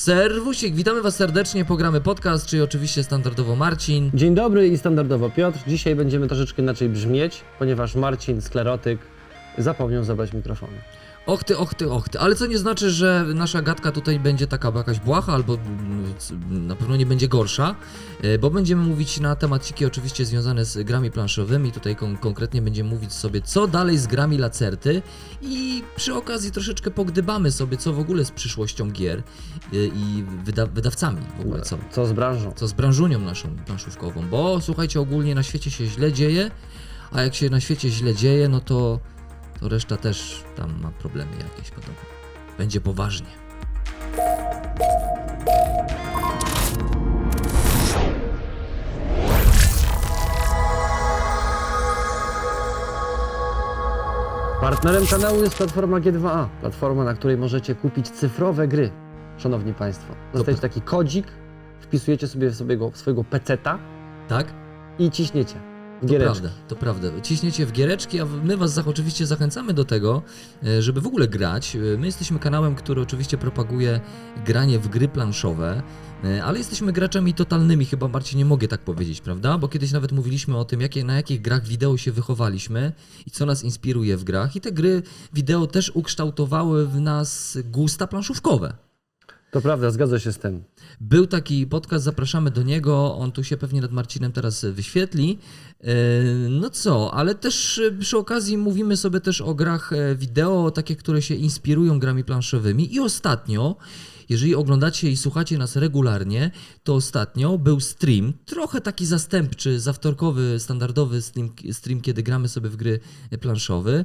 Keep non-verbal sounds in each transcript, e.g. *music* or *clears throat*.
Serwusik, witamy Was serdecznie, programy podcast, czyli oczywiście standardowo Marcin. Dzień dobry i standardowo Piotr. Dzisiaj będziemy troszeczkę inaczej brzmieć, ponieważ Marcin, sklerotyk, zapomniał zabrać mikrofonu. Och ty, och ty, och ty. Ale co nie znaczy, że nasza gadka tutaj będzie taka jakaś błaha, albo mm, na pewno nie będzie gorsza, e, bo będziemy mówić na temaciki oczywiście związane z grami planszowymi. Tutaj kon konkretnie będziemy mówić sobie, co dalej z grami Lacerty i przy okazji troszeczkę pogdybamy sobie, co w ogóle z przyszłością gier e, i wyda wydawcami w ogóle, co. Co z branżą? co z branżunią naszą planszówkową, bo słuchajcie, ogólnie na świecie się źle dzieje, a jak się na świecie źle dzieje, no to, to reszta też tam ma problemy jakieś podobno. Będzie poważnie. Partnerem kanału jest platforma G2A, platforma, na której możecie kupić cyfrowe gry. Szanowni Państwo, dostajecie taki kodzik, wpisujecie sobie w swojego, swojego peceta Tak? i ciśniecie w To giereczki. prawda, to prawda. Ciśniecie w giereczki, a my Was oczywiście zachęcamy do tego, e, żeby w ogóle grać. E, My jesteśmy kanałem, który oczywiście propaguje granie w gry planszowe, e, ale jesteśmy graczami totalnymi, chyba Marcin nie mogę tak powiedzieć, prawda? Bo kiedyś nawet mówiliśmy o tym, jakie, na jakich grach wideo się wychowaliśmy i co nas inspiruje w grach. I te gry wideo też ukształtowały w nas gusta planszówkowe. To prawda, zgadza się z tym. Był taki podcast, zapraszamy do niego. On tu się pewnie nad Marcinem teraz wyświetli. E, No co, ale też e, przy okazji mówimy sobie też o grach e, wideo, takie, które się inspirują grami planszowymi. I ostatnio, jeżeli oglądacie i słuchacie nas regularnie, to ostatnio był stream, trochę taki zastępczy, zawtorkowy, standardowy stream, stream kiedy gramy sobie w gry planszowe.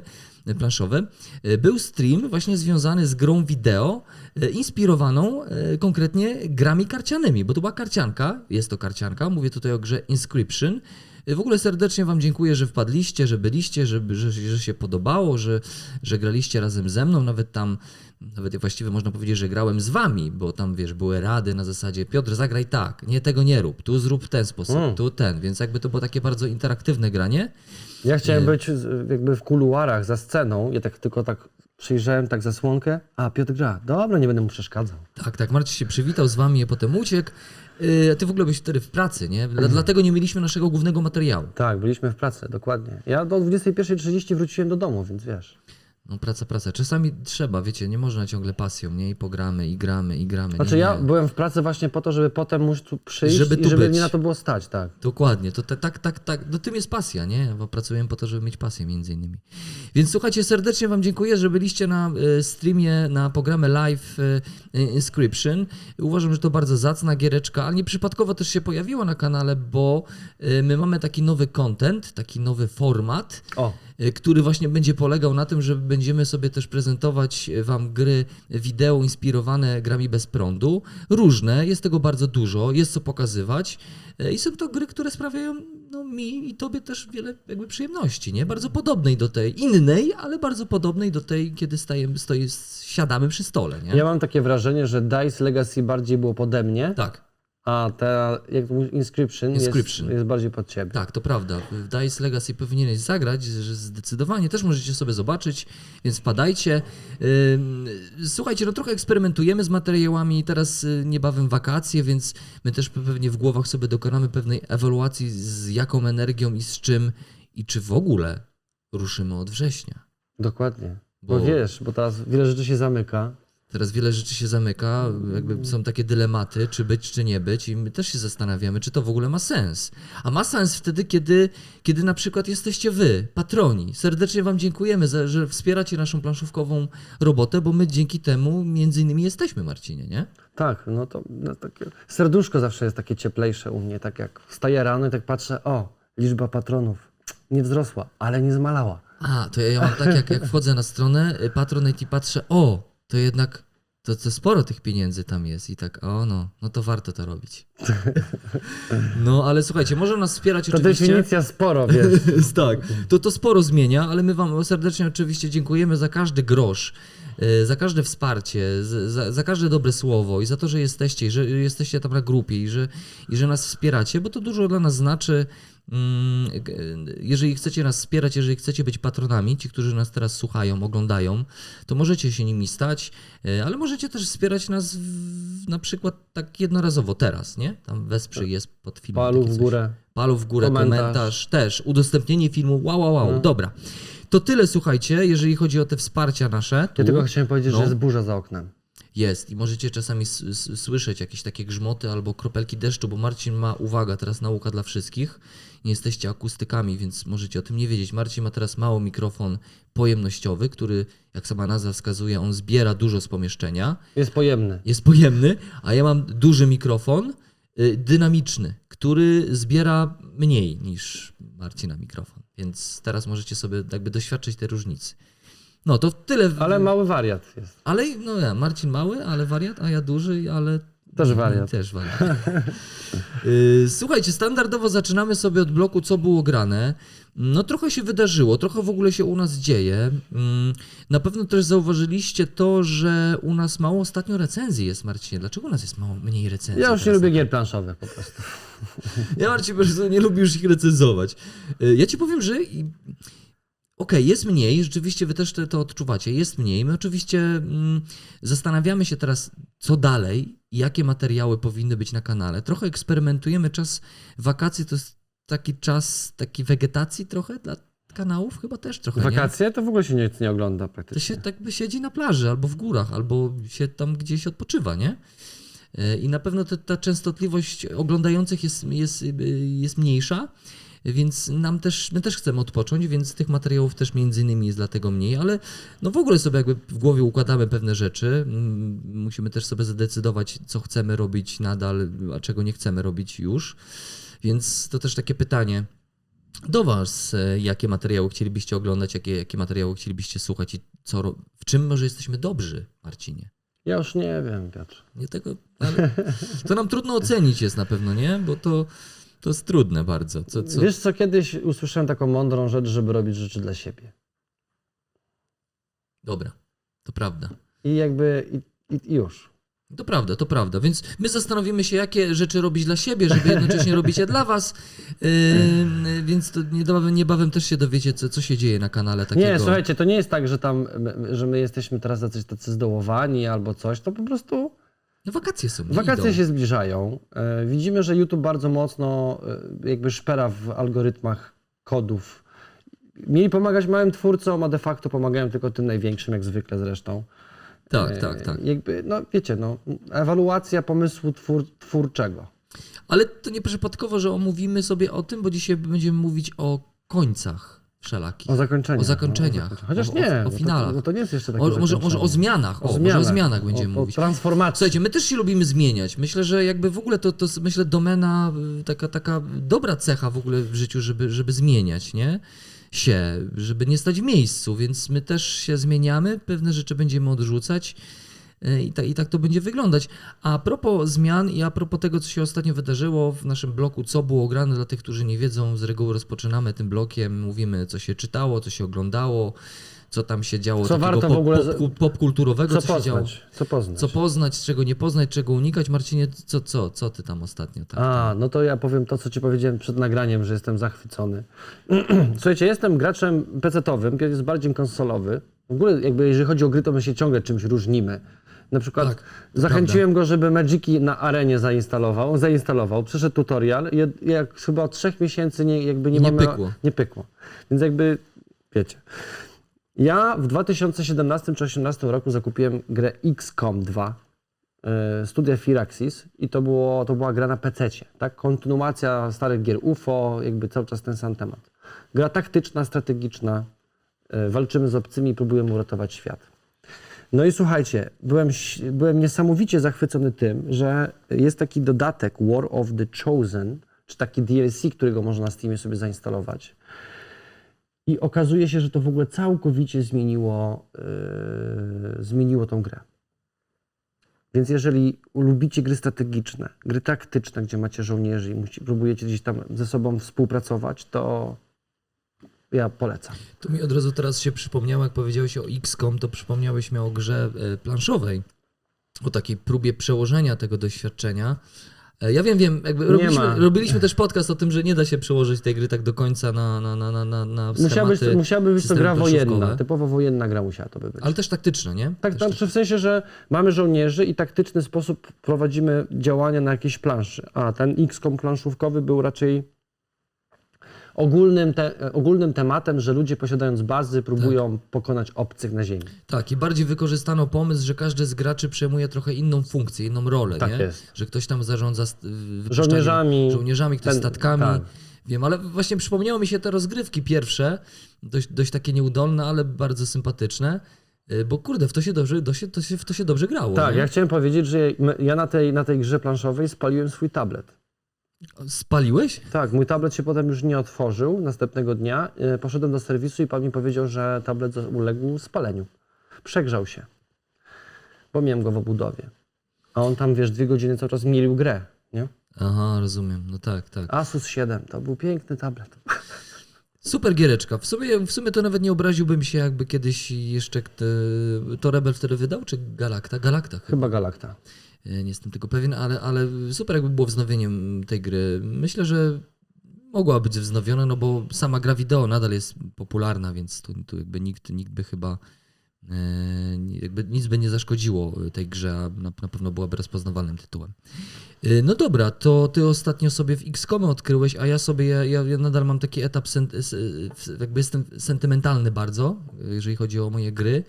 Planszowe. E, Był stream właśnie związany z grą wideo, e, inspirowaną e, konkretnie grami karcianymi, bo to była karcianka, jest to karcianka, mówię tutaj o grze Inscription. W ogóle serdecznie Wam dziękuję, że wpadliście, że byliście, że, że, że się podobało, że, że graliście razem ze mną, nawet tam, nawet właściwie można powiedzieć, że grałem z Wami, bo tam wiesz, były rady na zasadzie Piotr zagraj tak, nie tego nie rób, tu zrób ten sposób, Mm. tu ten, więc jakby to było takie bardzo interaktywne granie. Ja chciałem być z- jakby w kuluarach za sceną, ja tak tylko tak przyjrzałem tak zasłonkę, a Piotr gra. Dobra, nie będę mu przeszkadzał. Tak, tak, Marcin się przywitał z wami, a potem uciekł. Yy, a ty w ogóle byłeś wtedy w pracy, nie? Dla, Dlatego nie mieliśmy naszego głównego materiału. Tak, byliśmy w pracy, dokładnie. Ja do 21.30 wróciłem do domu, więc wiesz. No praca, praca. Czasami trzeba, wiecie, nie można ciągle pasją, nie? I pogramy, i gramy, i gramy. Znaczy nie, ja nie. byłem w pracy właśnie po to, żeby potem móc tu przyjść Żeby i tu żeby być. mnie na to było stać, tak. Dokładnie, to tak, tak, tak, tak, no tym jest pasja, nie? Bo pracujemy po to, żeby mieć pasję między innymi. Więc słuchajcie, serdecznie wam dziękuję, że byliście na e, streamie, na programie live e, Inscription. Uważam, że to bardzo zacna giereczka, ale nieprzypadkowo też się pojawiła na kanale, bo e, my mamy taki nowy content, taki nowy format, O, który właśnie będzie polegał na tym, że będziemy sobie też prezentować y, Wam gry wideo inspirowane grami bez prądu. Różne, jest tego bardzo dużo, jest co pokazywać y, i są to gry, które sprawiają no, mi i Tobie też wiele jakby przyjemności, nie? Bardzo podobnej do tej, innej, ale bardzo podobnej do tej, kiedy stajemy, stoi, siadamy przy stole, nie? ja mam takie wrażenie, że Dice Legacy bardziej było pode mnie, Tak. A ta, jak to mówisz, Inscription, Inscription. Jest, jest bardziej pod ciebie. Tak, to prawda. W Dice Legacy powinieneś zagrać, że zdecydowanie też możecie sobie zobaczyć, więc wpadajcie. Ym, Słuchajcie, no trochę eksperymentujemy z materiałami, teraz y, niebawem wakacje, więc my też pe- pewnie w głowach sobie dokonamy pewnej ewaluacji z jaką energią i z czym i czy w ogóle ruszymy od września. Dokładnie. Bo... Bo- wiesz, bo teraz wiele rzeczy się zamyka. Teraz wiele rzeczy się zamyka, jakby są takie dylematy, czy być, czy nie być, i my też się zastanawiamy, czy to w ogóle ma sens. A ma sens wtedy, kiedy, kiedy na przykład jesteście wy, patroni. Serdecznie Wam dziękujemy, za, że wspieracie naszą planszówkową robotę, bo my dzięki temu między innymi jesteśmy, Marcinie, nie? Tak, no to no, takie, serduszko zawsze jest takie cieplejsze u mnie, tak jak wstaję rano i tak patrzę, o, liczba patronów nie wzrosła, ale nie zmalała. A, to ja, ja mam tak, jak, jak wchodzę na stronę Patronite i patrzę, o, to jednak to, to sporo tych pieniędzy tam jest i tak, o no, no to warto to robić. *laughs* No, ale słuchajcie, można nas wspierać To oczywiście. definicja sporo, *laughs* wiesz. tak, to to sporo zmienia, ale my Wam serdecznie oczywiście dziękujemy za każdy grosz, e, za każde wsparcie, za, za, każde dobre słowo i za to, że jesteście, i że jesteście tam na grupie i że, i że nas wspieracie, bo to dużo dla nas znaczy. Mm, Jeżeli chcecie nas wspierać, jeżeli chcecie być patronami, ci, którzy nas teraz słuchają, oglądają, to możecie się nimi stać, e, ale możecie też wspierać nas w, na przykład tak jednorazowo teraz, nie? Tam wesprzyj jest pod filmem. Palu w górę. Palu w górę, Komentarz. komentarz. też, udostępnienie filmu, wow, wow, wow, No. dobra. To tyle, słuchajcie, jeżeli chodzi o te wsparcia nasze. Tu Ja tylko chciałem powiedzieć, No. że jest burza za oknem. jest i możecie czasami słyszeć jakieś takie grzmoty albo kropelki deszczu, bo Marcin ma, uwaga, teraz nauka dla wszystkich, nie jesteście akustykami, więc możecie o tym nie wiedzieć. Marcin ma teraz mały mikrofon pojemnościowy, który, jak sama nazwa wskazuje, on zbiera dużo z pomieszczenia Jest pojemny. jest pojemny, a ja mam duży mikrofon y, dynamiczny, który zbiera mniej niż Marcina mikrofon. Więc teraz możecie sobie jakby doświadczyć tej różnicy. No to tyle. Ale mały wariat jest. ale no ja, Marcin mały, ale wariat, a ja duży, ale Też wariat. Też wariat. Y, Słuchajcie, standardowo zaczynamy sobie od bloku, co było grane. No trochę się wydarzyło, trochę w ogóle się u nas dzieje. Mm, Na pewno też zauważyliście to, że u nas mało ostatnio recenzji jest, Marcinie. Dlaczego u nas jest mało mniej recenzji? Ja już nie lubię gier planszowych po prostu. *laughs* Ja Marcin po prostu nie lubię już ich recenzować. Y, Ja ci powiem, że okej, jest mniej, rzeczywiście wy też te- to odczuwacie, jest mniej. My oczywiście mm, zastanawiamy się teraz, co dalej, i jakie materiały powinny być na kanale. Trochę eksperymentujemy, czas wakacji to jest taki czas takiej wegetacji trochę dla kanałów, chyba też trochę, nie? Wakacje to w ogóle się nic nie ogląda To praktycznie. się tak by siedzi na plaży albo w górach, albo się tam gdzieś odpoczywa, nie? E, I na pewno te, ta częstotliwość oglądających jest, jest, jest mniejsza, więc nam też, my też chcemy odpocząć, więc tych materiałów też między innymi jest dlatego mniej, ale no w ogóle sobie jakby w głowie układamy pewne rzeczy. Mm, Musimy też sobie zadecydować, co chcemy robić nadal, a czego nie chcemy robić już. Więc to też takie pytanie do Was, e, jakie materiały chcielibyście oglądać, jakie, jakie materiały chcielibyście słuchać i co, w czym może jesteśmy dobrzy, Marcinie? Ja już nie wiem, Piotr. Nie tego, ale to nam trudno ocenić jest na pewno, nie? Bo to, to jest trudne bardzo. Co, co? Wiesz co, kiedyś usłyszałem taką mądrą rzecz, żeby robić rzeczy dla siebie. Dobra, to prawda. I jakby i, i, już. To prawda, to prawda. Więc my zastanowimy się, jakie rzeczy robić dla siebie, żeby jednocześnie robić je dla Was. Yy, więc to niebawem, niebawem też się dowiecie, co, co się dzieje na kanale takiego. Nie, słuchajcie, to nie jest tak, że tam, że my jesteśmy teraz jacyś tacy zdołowani albo coś, to po prostu No, wakacje są. wakacje idą. się zbliżają. E, Widzimy, że YouTube bardzo mocno e, jakby szpera w algorytmach kodów. Mieli pomagać małym twórcom, a de facto pomagają tylko tym największym, jak zwykle zresztą. Tak, E, tak, tak. Jakby, no wiecie, no, ewaluacja pomysłu twór, twórczego. Ale to nieprzypadkowo, że omówimy sobie o tym, bo dzisiaj będziemy mówić o końcach wszelakich. O zakończeniach. O zakończeniach. No, o zakończeniach. Chociaż O- o- nie, o no to- finałach. No to nie jest jeszcze takie O, może, może o zmianach. O, może o zmianach będziemy o, mówić. O transformacji. Słuchajcie, my też się lubimy zmieniać. Myślę, że jakby w ogóle to, to jest, myślę, domena, y, taka, taka dobra cecha w ogóle w życiu, żeby, żeby zmieniać, nie? Się, żeby nie stać w miejscu, więc my też się zmieniamy, pewne rzeczy będziemy odrzucać i, ta, i tak to będzie wyglądać. A propos zmian i a propos tego, co się ostatnio wydarzyło w naszym bloku, co było grane dla tych, którzy nie wiedzą, z reguły rozpoczynamy tym blokiem, mówimy, co się czytało, co się oglądało, co tam się działo Co warto w pop, ogóle pop, popkulturowego, Co co, się działo. poznać? Co poznać? Co poznać, czego nie poznać, czego unikać. Marcinie, co, co, co ty tam ostatnio? Tak, A, no to ja powiem to, co ci powiedziałem przed nagraniem, że jestem zachwycony. *clears throat* Słuchajcie, jestem graczem kiedy jest bardziej konsolowy. W ogóle, jakby jeżeli chodzi o gry, to my się ciągle czymś różnimy. Na przykład Tak, to zachęciłem go, żeby Magiki na arenie zainstalował. Zainstalował, przeszedł tutorial i od- jak chyba od trzech miesięcy nie, jakby nie, Nie mamy... pykło. Nie pykło. Więc jakby, wiecie. Ja w 2017 czy 2018 roku zakupiłem grę XCOM 2 e, studia Firaxis i to, było, to była gra na PC, tak? Kontynuacja starych gier UFO, jakby cały czas ten sam temat. Gra taktyczna, strategiczna, e, walczymy z obcymi i próbujemy uratować świat. No i słuchajcie, byłem, byłem niesamowicie zachwycony tym, że jest taki dodatek War of the Chosen, czy taki DLC, którego można na Steamie sobie zainstalować. I okazuje się, że to w ogóle całkowicie zmieniło, yy, zmieniło tą grę. Więc jeżeli lubicie gry strategiczne, gry taktyczne, gdzie macie żołnierzy i musi, próbujecie gdzieś tam ze sobą współpracować, to ja polecam. To mi od razu teraz się przypomniało, jak powiedziałeś o XCOM, to przypomniałeś mi o grze e, planszowej, o takiej próbie przełożenia tego doświadczenia. E, Ja wiem, wiem, robiliśmy, robiliśmy też podcast o tym, że nie da się przełożyć tej gry tak do końca na, na, na, na, na, na Musiała być, schematy, musiałaby być to gra wojenna, typowo wojenna gra musiała to by być. Ale też taktyczna, nie? Tak, znaczy w sensie, że mamy żołnierzy i taktyczny sposób prowadzimy działania na jakiejś planszy. A ten XCOM planszówkowy był raczej ogólnym, te, ogólnym tematem, że ludzie posiadając bazy próbują pokonać obcych na ziemi. Tak, i bardziej wykorzystano pomysł, że każdy z graczy przejmuje trochę inną funkcję, inną rolę, Tak nie? jest. Że ktoś tam zarządza Żołnierzami. żołnierzami ktoś Ten- statkami. tak. Wiem, ale właśnie przypomniało mi się te rozgrywki pierwsze, dość, dość takie nieudolne, ale bardzo sympatyczne. Y, Bo kurde, w to się dobrze, do się, to się, w to się dobrze grało. Tak, nie? ja chciałem powiedzieć, że ja na tej, na tej grze planszowej spaliłem swój tablet. Spaliłeś? Tak, mój tablet się potem już nie otworzył następnego dnia. E, Poszedłem do serwisu i pan mi powiedział, że tablet uległ spaleniu. Przegrzał się, bo miałem go w obudowie. A on tam, wiesz, dwie godziny cały czas mielił grę, nie? Aha, rozumiem. No tak, tak. Asus 7, to był piękny tablet. Super giereczka. W sumie, w sumie to nawet nie obraziłbym się, jakby kiedyś jeszcze kto- to Rebel wtedy wydał, czy Galacta? Galacta chyba. Chyba Galacta. E, Nie jestem tego pewien, ale, ale super jakby było wznowieniem tej gry. Myślę, że mogła być wznowiona, no bo sama gra wideo nadal jest popularna, więc tu, tu jakby nikt, nikt by chyba e, jakby nic by nie zaszkodziło tej grze, a na, na pewno byłaby rozpoznawalnym tytułem. E, No dobra, to ty ostatnio sobie w XCOM odkryłeś, a ja sobie, ja, ja, nadal mam taki etap, sen, jakby jestem sentymentalny bardzo, jeżeli chodzi o moje gry,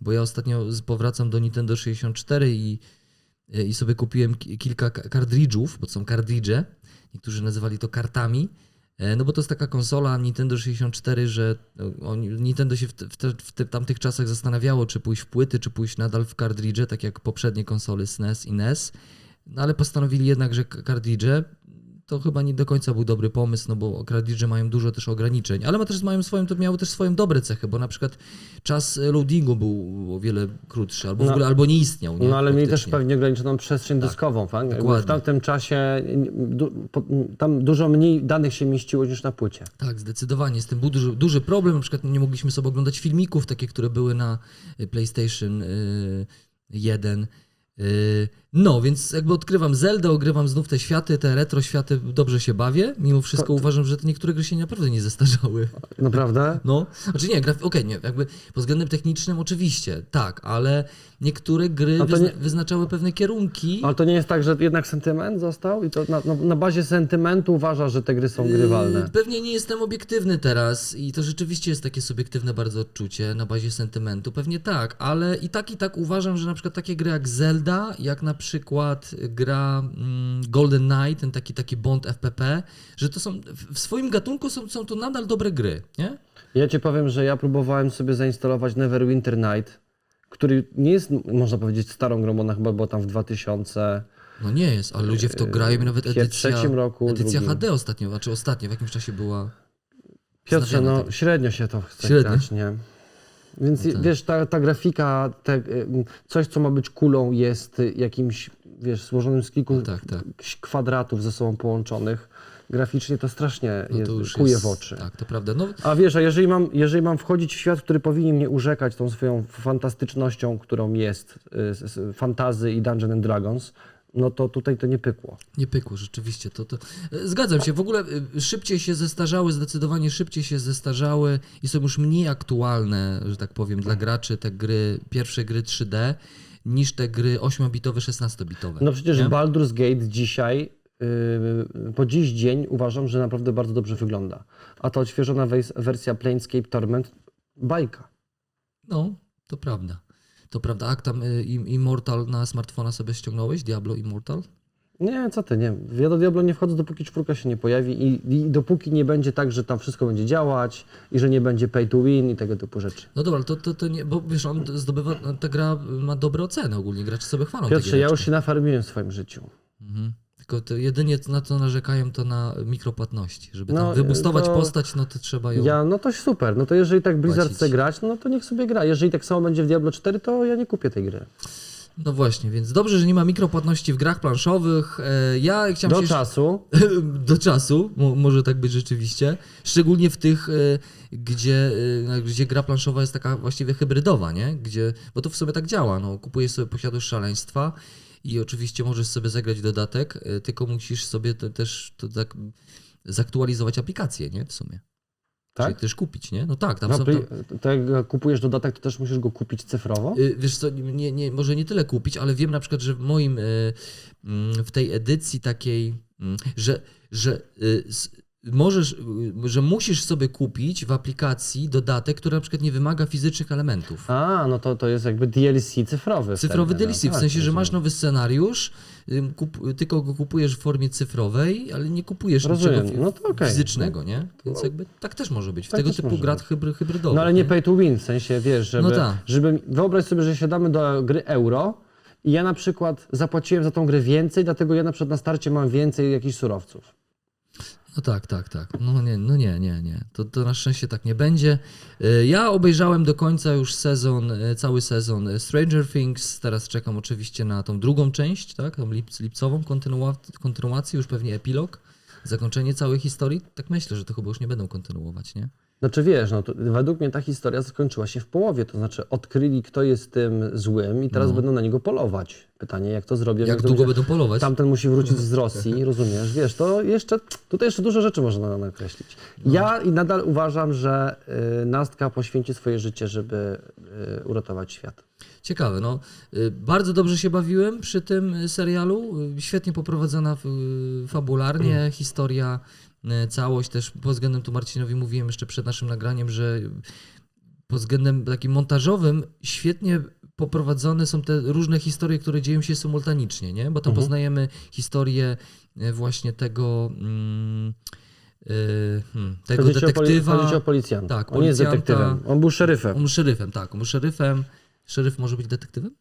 bo ja ostatnio powracam do Nintendo 64 i i sobie kupiłem ki- kilka ka- kartridżów, bo to są kartridże. Niektórzy nazywali to kartami. E, No bo to jest taka konsola Nintendo 64, że no, Nintendo się w, te, w, te, w te, tamtych czasach zastanawiało, czy pójść w płyty, czy pójść nadal w kartridże, tak jak poprzednie konsole SNES i NES. No ale postanowili jednak, że kartridże to chyba nie do końca był dobry pomysł, no bo kartridże mają dużo też ograniczeń, ale ma też, mają swoją, to miały też swoje dobre cechy, bo na przykład czas loadingu był o wiele krótszy, albo w No. ogóle albo nie istniał. Nie? No ale mieli też pewnie ograniczoną przestrzeń dyskową. Tak? Jakby dokładnie. W tamtym czasie du, po, tam dużo mniej danych się mieściło niż na płycie. Tak, zdecydowanie. Z tym był duży, duży problem. Na przykład nie mogliśmy sobie oglądać filmików, takie, które były na y, PlayStation y, 1. Y, No, więc jakby odkrywam Zeldę, ogrywam znów te światy, te retro światy, dobrze się bawię. Mimo wszystko To- to- uważam, że te niektóre gry się naprawdę nie zestarzały. Naprawdę? No, znaczy nie, graf... okej, nie, jakby pod względem technicznym oczywiście, tak, ale niektóre gry No wyzna... nie- wyznaczały pewne kierunki. Ale to nie jest tak, że jednak sentyment został i to na, na, na bazie sentymentu uważasz, że te gry są grywalne. Yy, Pewnie nie jestem obiektywny teraz i to rzeczywiście jest takie subiektywne bardzo odczucie na bazie sentymentu. Pewnie tak, ale i tak i tak uważam, że na przykład takie gry jak Zelda, jak na przykład gra mm, Golden Knight, ten taki, taki Bond FPP, że to są w- w swoim gatunku są, są to nadal dobre gry, nie? Ja ci powiem, że ja próbowałem sobie zainstalować Neverwinter Night, który nie jest, można powiedzieć, starą grą, ona chyba była tam w 2000. No nie jest, ale ludzie w to grają i nawet w edycja, trzecim roku, edycja drugim. HD ostatnio, znaczy ostatnio, w jakimś czasie była... Piotrze, no tego. średnio się to chce Średnio. grać, nie? Więc No tak. wiesz, ta, ta grafika, te, y, coś co ma być kulą jest y, jakimś, wiesz, złożonym z kilku No tak, tak. kwadratów ze sobą połączonych. Graficznie to strasznie No to kuje jest, w oczy. Tak, to prawda. No, A wiesz, a jeżeli mam, jeżeli mam wchodzić w świat, który powinien mnie urzekać tą swoją fantastycznością, którą jest y, s- fantazy i Dungeons and Dragons, no to tutaj to nie pykło. Nie pykło, rzeczywiście. To, to... e, Zgadzam się. W ogóle y, szybciej się zestarzały, zdecydowanie szybciej się zestarzały i są już mniej aktualne, że tak powiem, dla graczy te gry, pierwsze gry 3D, niż te gry 8-bitowe, 16-bitowe. No przecież nie? Baldur's Gate dzisiaj, yy, po dziś dzień uważam, że naprawdę bardzo dobrze wygląda. A ta odświeżona wersja Planescape Torment, bajka. No, to prawda. To prawda. A tam y, Im- Immortal na smartfona sobie ściągnąłeś? Diablo Immortal? Nie, co ty, nie. Ja do Diablo nie wchodzę, dopóki czwórka się nie pojawi i, i dopóki nie będzie tak, że tam wszystko będzie działać i że nie będzie pay to win i tego typu rzeczy. No dobra, to, to, to nie, bo wiesz, on zdobywa, ta gra ma dobre oceny ogólnie, gracze sobie chwalą Piotrze, ja już się nafarmiłem w swoim życiu. Mhm. Tylko to jedynie na co narzekają to na mikropłatności. Żeby No, tam wybustować to- postać, no to trzeba ją... Ja, no to super. No to jeżeli tak Blizzard Płacić. chce grać, no to niech sobie gra. Jeżeli tak samo będzie w Diablo 4, to ja nie kupię tej gry. No właśnie, więc dobrze, że nie ma mikropłatności w grach planszowych. E, Ja chciałem Do się... czasu. *laughs* do czasu, mo, może tak być rzeczywiście. Szczególnie w tych, e, gdzie, e, gdzie gra planszowa jest taka właściwie hybrydowa, nie? Gdzie, bo to w sobie tak działa, no, kupujesz sobie posiadłość szaleństwa i oczywiście możesz sobie zagrać dodatek, y, tylko musisz sobie też to tak zaktualizować aplikację, nie? W sumie. Tak? Czyli też kupić, nie? No tak, tam W są... Tam, to jak kupujesz dodatek, to też musisz go kupić cyfrowo? Y, Wiesz co, nie, nie, może nie tyle kupić, ale wiem na przykład, że w moim, y, mm, w tej edycji takiej, mm, że, że y, możesz, że musisz sobie kupić w aplikacji dodatek, który na przykład nie wymaga fizycznych elementów. A, no to, to jest jakby DLC cyfrowy. Cyfrowy wtedy, DLC, no, w tak, sensie, że masz nowy scenariusz, kup, tylko go kupujesz w formie cyfrowej, ale nie kupujesz Rozumiem. niczego No okej. fizycznego, nie? Więc jakby tak też może być. W Tak tego typu być. hybry, hybrydowych. No ale nie pay to win, w sensie wiesz, żeby, No tak. żeby wyobraź sobie, że siadamy do gry euro i ja na przykład zapłaciłem za tą grę więcej, dlatego ja na przykład na starcie mam więcej jakichś surowców. No tak, tak, tak. No nie, no nie, nie, nie. To, to na szczęście tak nie będzie. Y, Ja obejrzałem do końca już sezon, y, cały sezon Stranger Things. Teraz czekam oczywiście na tą drugą część, tak? Tą lip, lipcową kontynuac- kontynuację, już pewnie epilog. Zakończenie całej historii. Tak myślę, że to chyba już nie będą kontynuować, nie? Znaczy wiesz, no to według mnie ta historia skończyła się w połowie, to znaczy odkryli kto jest tym złym i teraz będą na niego polować. Pytanie jak to zrobią. No. Jak długo będzie- będą polować? Tamten musi wrócić z Rosji, *laughs* rozumiesz? Wiesz, to jeszcze, tutaj jeszcze dużo rzeczy można nakreślić. No. Ja i nadal uważam, że y, Nastka poświęci swoje życie, żeby y, uratować świat. Ciekawe, no. Y, Bardzo dobrze się bawiłem przy tym y, serialu. Y, Świetnie poprowadzona fabularnie, *clears throat* historia, całość też pod względem, tu Marcinowi mówiłem jeszcze przed naszym nagraniem, że pod względem takim montażowym świetnie poprowadzone są te różne historie, które dzieją się symultanicznie, nie? Bo tam poznajemy historię y, właśnie tego, mm, y, hmm, tego Chodzi ci o poli- detektywa. Chodzi o policjanta. Tak, On jest detektywem, on był szeryfem. On był szeryfem, tak, on był szeryfem. Szeryf może być detektywem?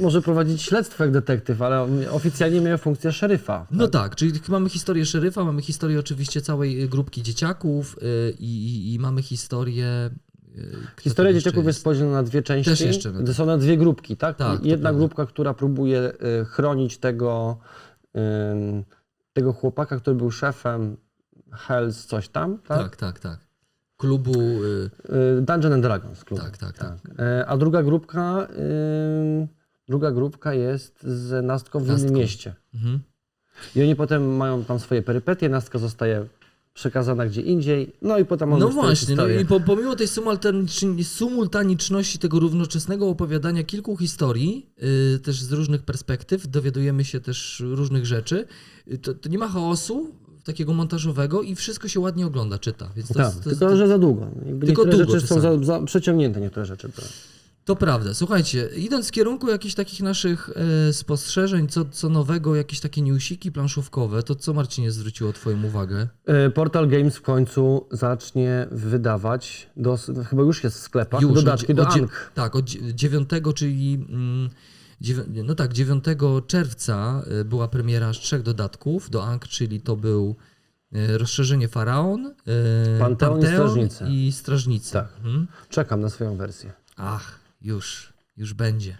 Może prowadzić śledztwo jak detektyw, ale oficjalnie miał funkcję szeryfa. No tak, czyli mamy historię szeryfa, mamy historię oczywiście całej y, grupki dzieciaków y, i, i, i mamy historię. y, kto Historia dzieciaków jest podzielona na dwie części. Też jeszcze, no są na dwie grupki, tak? Tak, Jedna grupka, która próbuje chronić tego, tego chłopaka, który był szefem Hells coś tam, tak? Tak, tak, tak. Klubu. y, Y, Dungeon and Dragons klub. Tak, tak, tak. Y, A druga grupka, druga grupka jest z Nastką w innym mieście. Mhm. I oni potem mają tam swoje perypetie, Nastka zostaje przekazana gdzie indziej, no i potem No właśnie, no i po, pomimo tej symultaniczności tego równoczesnego opowiadania kilku historii, y, też z różnych perspektyw, dowiadujemy się też różnych rzeczy, to, to nie ma chaosu takiego montażowego i wszystko się ładnie ogląda, czyta. Więc to, Tak, jest, to, jest, tylko że za długo. Jakby Tylko niektóre długo rzeczy są za, czasami. za przeciągnięte, niektóre rzeczy. były. To prawda. Słuchajcie, idąc w kierunku jakichś takich naszych e, spostrzeżeń, co, co nowego, jakieś takie newsiki planszówkowe, to co Marcinie zwróciło Twoją uwagę? E, Portal Games w końcu zacznie wydawać, do, chyba już jest w sklepach, Już, dodatki od- do od. Tak, od dzie- 9, czyli mm, no tak, 9 czerwca y, była premiera z trzech dodatków do Ank, czyli to był y, rozszerzenie Faraon, y, Panteon i Strażnicy. i Strażnicy. Tak. Mhm. Czekam na swoją wersję. Ach, już, już będzie.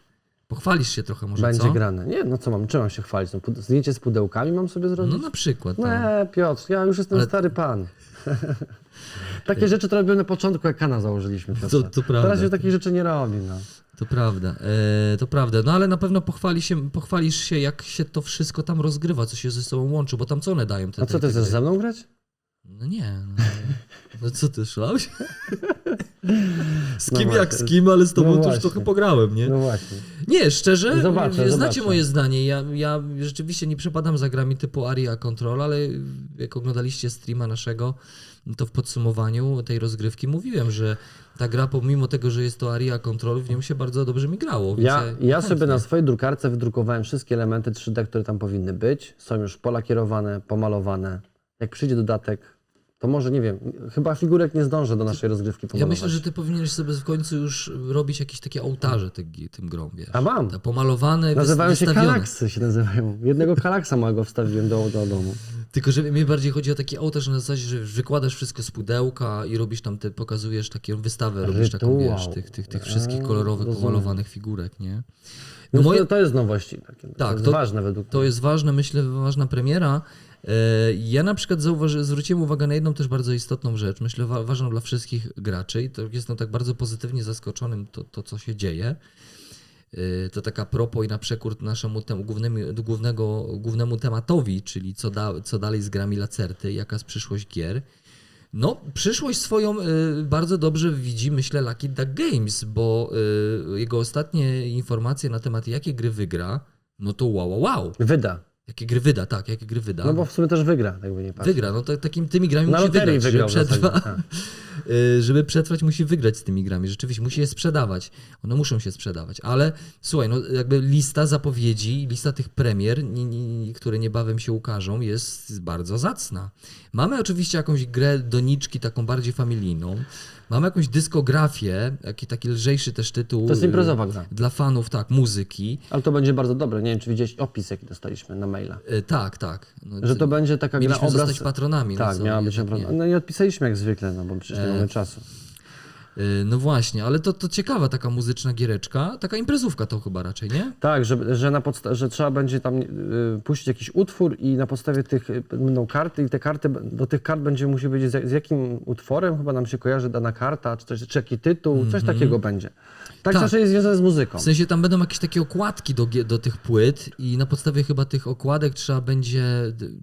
Pochwalisz się trochę może, Będzie co? grane. Nie, no co mam, czym mam się chwalić? No, zdjęcie z pudełkami mam sobie zrobić? No na przykład. No. Nie, Piotr, ja już jestem Ale- stary pan. *laughs* Takie rzeczy to robiłem na początku, jak kanał założyliśmy. To- to prawda. Teraz się takich rzeczy nie robi. No. To prawda, e, to prawda. No ale na pewno pochwali się, pochwalisz się, jak się to wszystko tam rozgrywa, co się ze sobą łączy, bo tam co one dają? Te, A co, ty te chcesz ze mną grać? No nie. No, no co ty, szlałeś? *laughs* Z No kim jak właśnie. z kim, ale z tobą No to już trochę pograłem, nie? No właśnie. Nie, szczerze, Zobaczę, znacie zobaczę. moje zdanie. Ja, ja rzeczywiście nie przepadam za grami typu Aria Control, ale jak oglądaliście streama naszego, to w podsumowaniu tej rozgrywki mówiłem, że ta gra, pomimo tego, że jest to Aria Control, w nią się bardzo dobrze mi grało. Ja, ja chętnie. sobie na swojej drukarce wydrukowałem wszystkie elementy 3D, które tam powinny być. Są już pola kierowane, pomalowane. Jak przyjdzie dodatek, to może, nie wiem, chyba figurek nie zdążę do naszej rozgrywki Ja pomalować. myślę, że ty powinieneś sobie w końcu już robić jakieś takie ołtarze ty, tym grom, wiesz. A mam. Te pomalowane, Nazywają się kalaksy, się nazywają. Jednego kalaksa małego wstawiłem do, do domu. Tylko, że mi bardziej chodzi o taki ołtarz na zasadzie, że wykładasz wszystko z pudełka i robisz tam, te, pokazujesz taką wystawę, robisz taką, Rytuał. wiesz, tych, tych, tych wszystkich kolorowych, rozumiem. pomalowanych figurek, nie? No No moje, to, to jest nowości. Takie. to Tak, jest to- ważne według to mnie. jest ważne, myślę, ważna premiera. E, Ja na przykład zauważy, zwróciłem uwagę na jedną też bardzo istotną rzecz, myślę wa- ważną dla wszystkich graczy i to jestem tak bardzo pozytywnie zaskoczonym to, to co się dzieje. Y, To taka propos i na przekór naszemu temu głównemu, głównego, głównemu tematowi, czyli co, da, co dalej z grami Lacerty, jaka jest przyszłość gier. No, przyszłość swoją y, bardzo dobrze widzi, myślę, Lucky Duck Games, bo y, jego ostatnie informacje na temat, jakie gry wygra, no to wow, wow, wow. Wyda. Jakie gry wyda, tak, jakie gry wyda. No bo w sumie też wygra, jakby nie patrzeć. Wygra, no to takim tymi grami Na musi wygrać, wygrał żeby w *laughs* Y, żeby przetrwać musi wygrać z tymi grami, rzeczywiście musi je sprzedawać, one muszą się sprzedawać, ale słuchaj, no jakby lista zapowiedzi, lista tych premier, które niebawem się ukażą jest bardzo zacna. Mamy oczywiście jakąś grę doniczki, taką bardziej familijną, mamy jakąś dyskografię, taki, taki lżejszy też tytuł. To jest y, imprezowa gra. Dla fanów, tak, muzyki. Ale to będzie bardzo dobre. Nie wiem, czy widziałeś opis, jaki dostaliśmy na maila. Y, Tak, tak. No, Że to będzie taka gra obraz... zostać patronami. no Tak, co, miała być naprawdę. nie. No i odpisaliśmy jak zwykle, no bo przecież nie mamy czasu. Y, No właśnie, ale to, to ciekawa taka muzyczna giereczka, taka imprezówka to chyba raczej, nie? Tak, że, że, na podsta- że trzeba będzie tam y, puścić jakiś utwór i na podstawie tych y, będą karty i te karty, do tych kart będzie musi wiedzieć z, z jakim utworem chyba nam się kojarzy dana karta, czy, coś, czy jaki tytuł, coś takiego będzie. Tak, Tak. zawsze jest związane z muzyką. W sensie tam będą jakieś takie okładki do, do tych płyt i na podstawie chyba tych okładek trzeba będzie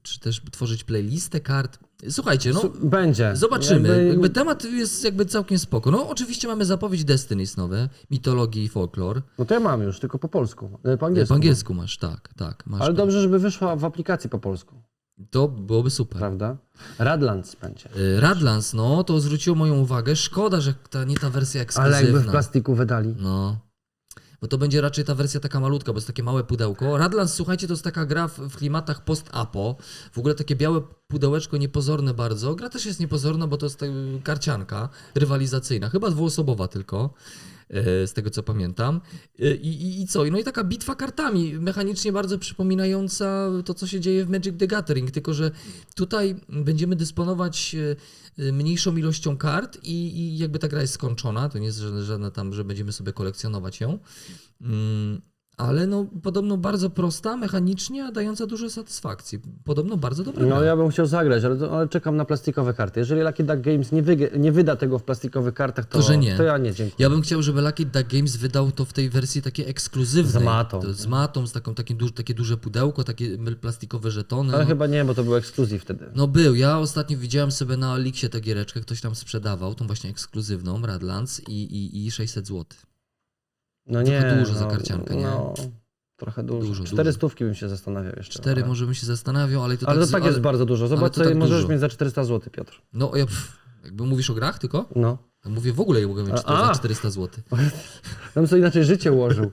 czy też tworzyć playlistę kart. Słuchajcie, no Będzie. zobaczymy. Jakby... Jakby- temat jest jakby całkiem spoko. No oczywiście mamy zapowiedź Destinies nowe, mitologii i folklor. No to ja mam już, tylko po polsku, e, po Po angielsku. angielsku masz, tak, tak. Masz Ale dobrze, żeby wyszła w aplikacji po polsku, to byłoby super. prawda? Radlands będzie. Y, Radlands, no to zwróciło moją uwagę. Szkoda, że ta, nie ta wersja ekskluzywna. Ale jakby w plastiku wydali. No. Bo to będzie raczej ta wersja taka malutka, bo jest takie małe pudełko. Radlands, słuchajcie, to jest taka gra w, w klimatach post-apo. W ogóle takie białe pudełeczko, niepozorne bardzo. Gra też jest niepozorna, bo to jest karcianka rywalizacyjna, chyba dwuosobowa tylko. E, Z tego co pamiętam. E, I, i, I co? No i taka bitwa kartami, mechanicznie bardzo przypominająca to, co się dzieje w Magic the Gathering, tylko że tutaj będziemy dysponować e, mniejszą ilością kart i, i jakby ta gra jest skończona. To nie jest żadne tam, że będziemy sobie kolekcjonować ją. Mm, ale no podobno bardzo prosta, mechanicznie, a dająca dużo satysfakcji. Podobno bardzo dobra No ja bym chciał zagrać, ale, ale czekam na plastikowe karty. Jeżeli Lucky Duck Games nie, nie wyda tego w plastikowych kartach, to, To, że nie. to ja nie, dziękuję. Ja bym chciał, żeby Lucky Duck Games wydał to w tej wersji takiej ekskluzywnej. Z matą. To, z matą, z taką, takim duż, takie duże pudełko, takie plastikowe żetony. Ale no. chyba nie, bo to był ekskluzyw wtedy. No był, ja ostatnio widziałem sobie na Elixie tę giereczkę, ktoś tam sprzedawał, tą właśnie ekskluzywną, Radlands i, i, i 600 zł. No trochę nie. dużo za no, karciankę, nie? No, trochę dużo. Dużo, Cztery dużo. stówki bym się zastanawiał jeszcze. Cztery ale... może bym się zastanawiał, ale to Ale tak... to tak jest bardzo dużo. Zobacz, to co tak możesz dużo. mieć za 400 zł, Piotr. No ja, pff, jakby mówisz o grach tylko? No. Ja mówię w ogóle, ja mogę mieć A, za a. 400 zł. Tam sobie inaczej życie ułożył.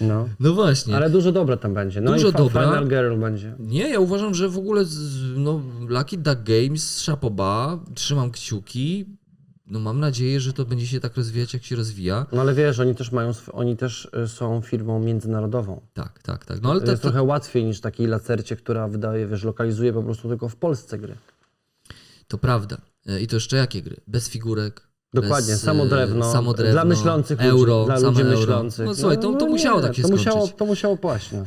No. No właśnie. Ale dużo dobra tam będzie. No Dużo i dobra. Final Girl będzie. Nie, ja uważam, że w ogóle no, Lucky Duck Games, Chapoba, trzymam kciuki. No mam nadzieję, że to będzie się tak rozwijać, jak się rozwija. No ale wiesz, oni też mają, oni też y, są firmą międzynarodową. Tak, tak, tak. No ale To to, jest trochę łatwiej niż takiej lacercie, która wydaje, wiesz, lokalizuje po prostu tylko w Polsce gry. to prawda. E, I to jeszcze jakie gry? Bez figurek. Dokładnie, bez, samo e, drewno, samo drewno, dla myślących euro, ludzi, dla ludzi euro. myślących. No słuchaj, to, to nie, musiało tak się to skończyć. musiało, to musiało paść, no.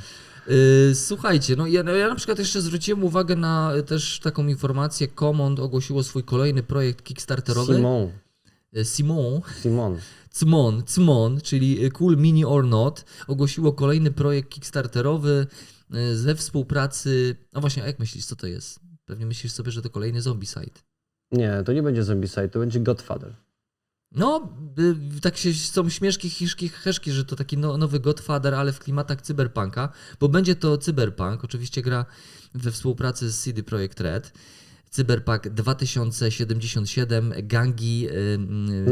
Yy, Słuchajcie, no ja, no ja na przykład jeszcze zwróciłem uwagę na y, też taką informację. Command ogłosiło swój kolejny projekt kickstarterowy. Simon, Y, Simon, Simon. Cmon, Cmon, czyli Cool Mini or Not, ogłosiło kolejny projekt kickstarterowy y, ze współpracy. No właśnie, a jak myślisz, co to jest? Pewnie myślisz sobie, że to kolejny Zombicide. Nie, to nie będzie Zombicide, to będzie Godfather. No, y, tak się są śmieszki, hiszki, heszki, że to taki no, nowy Godfather, ale w klimatach cyberpunka, bo będzie to cyberpunk, oczywiście gra we współpracy z CD Projekt Red. Cyberpunk 2077, gangi y, y,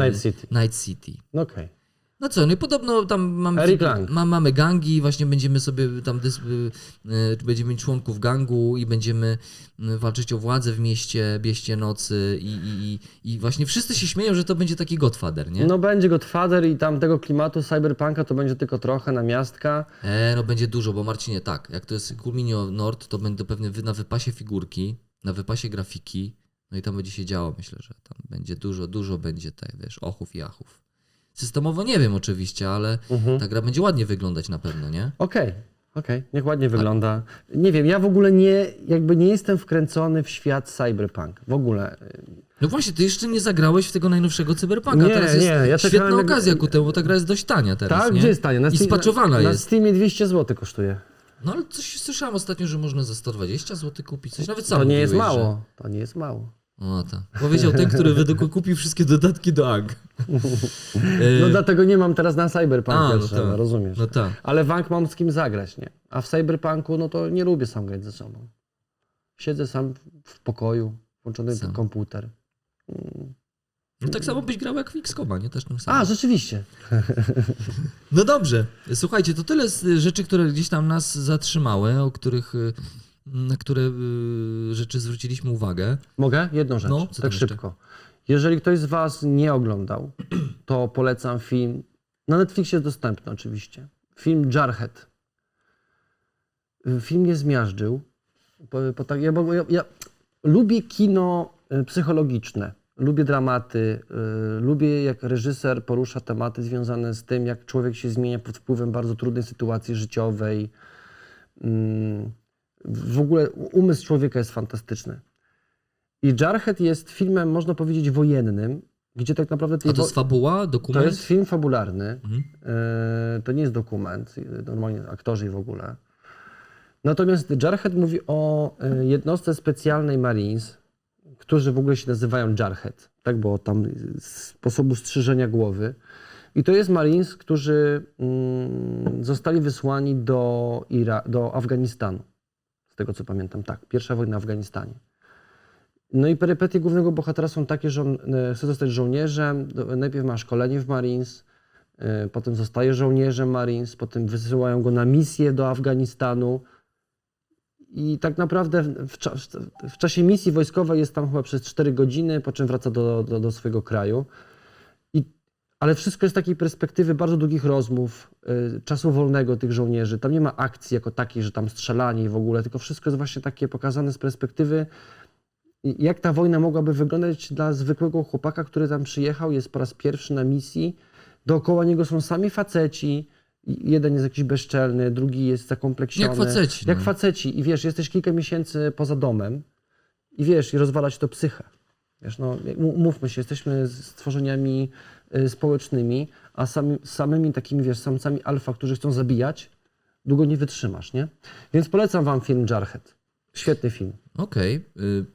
Night City. Night City. No Okej. No co, no i podobno tam mamy, ma, mamy gangi, właśnie będziemy sobie tam y, y, będziemy mieć członków gangu i będziemy y, walczyć o władzę w mieście, bieście nocy i, i, i, właśnie wszyscy się śmieją, że to będzie taki Godfather, nie? No będzie Godfather i tam tego klimatu cyberpunka to będzie tylko trochę na miastka. E, no będzie dużo, bo Marcinie, tak, jak to jest Culminio Nord, to będą pewnie na wypasie figurki, na wypasie grafiki, no i tam będzie się działo, myślę, że tam będzie dużo, dużo będzie tutaj, wiesz, ochów i achów. Systemowo nie wiem oczywiście, ale Mhm. ta gra będzie ładnie wyglądać na pewno, nie? Okej, okej, niech ładnie wygląda. Nie wiem, ja w ogóle nie, jakby nie jestem wkręcony w świat cyberpunk. W ogóle. No właśnie, ty jeszcze nie zagrałeś w tego najnowszego cyberpunka. Nie, teraz jest nie, ja świetna okazja ku temu, bo ta gra jest dość tania teraz, Tak, nie? gdzie jest tanie? Na I spaczowana na, jest. Na Steamie 200 zł kosztuje. No ale coś słyszałem ostatnio, że można za 120 zł kupić coś. Nawet sam To nie jest mówiłeś, mało. To nie jest mało. O, tak. Powiedział ten, który według kupił wszystkie dodatki do AG. *laughs* No dlatego nie mam teraz na Cyberpunk A, no jeszcze, tak. rozumiesz. No tak. Ale Wank mam z kim zagrać, nie? A w Cyberpunku, no to nie lubię sam grać ze sobą. Siedzę sam w pokoju, włączony Sam. komputer. Mm. No tak samo byś grał jak w X-Coma, nie? Też tym samym. A, rzeczywiście. No dobrze. Słuchajcie, to tyle z rzeczy, które gdzieś tam nas zatrzymały, o których, y, na które y, rzeczy zwróciliśmy uwagę. Mogę? Jedną rzecz, No, tak jeszcze? szybko. Jeżeli ktoś z Was nie oglądał, to polecam film. Na Netflixie jest dostępny oczywiście. Film Jarhead. Film mnie zmiażdżył. Po, po tak, ja, ja, ja lubię kino y, psychologiczne. Lubię dramaty. y, lubię, jak reżyser porusza tematy związane z tym, jak człowiek się zmienia pod wpływem bardzo trudnej sytuacji życiowej. Mm, w ogóle umysł człowieka jest fantastyczny. I Jarhead jest filmem, można powiedzieć, wojennym, gdzie tak naprawdę... A to jest fabuła, to dokument? jest film fabularny, Mhm. e, to nie jest dokument, e, normalnie aktorzy w ogóle. Natomiast Jarhead mówi o e, jednostce specjalnej Marines, którzy w ogóle się nazywają Jarhead, tak, bo tam sposobu strzyżenia głowy. I to jest Marines, którzy mm, zostali wysłani do, Ira- do Afganistanu. Tego co pamiętam, tak. Pierwsza wojna w Afganistanie. No i perypetie głównego bohatera są takie, że on e, chce zostać żołnierzem. Najpierw ma szkolenie w Marines, e, potem zostaje żołnierzem Marines, potem wysyłają go na misję do Afganistanu. I tak naprawdę w, w czasie misji wojskowej jest tam chyba przez 4 godziny, po czym wraca do, do, do swojego kraju. Ale wszystko jest z takiej perspektywy bardzo długich rozmów, y, czasu wolnego tych żołnierzy. Tam nie ma akcji jako takiej, że tam strzelanie i w ogóle, tylko wszystko jest właśnie takie pokazane z perspektywy, jak ta wojna mogłaby wyglądać dla zwykłego chłopaka, który tam przyjechał, jest po raz pierwszy na misji. Dookoła niego są sami faceci. Jeden jest jakiś bezczelny, drugi jest zakompleksiony. Jak faceci, Jak no. faceci. I wiesz, jesteś kilka miesięcy poza domem i wiesz, i rozwalać to psychę. Wiesz, no, mówmy się, jesteśmy stworzeniami społecznymi, a sami, samymi takimi, wiesz, samcami alfa, którzy chcą zabijać, długo nie wytrzymasz, nie? Więc polecam wam film Jarhead. Świetny film. Okej. y, y,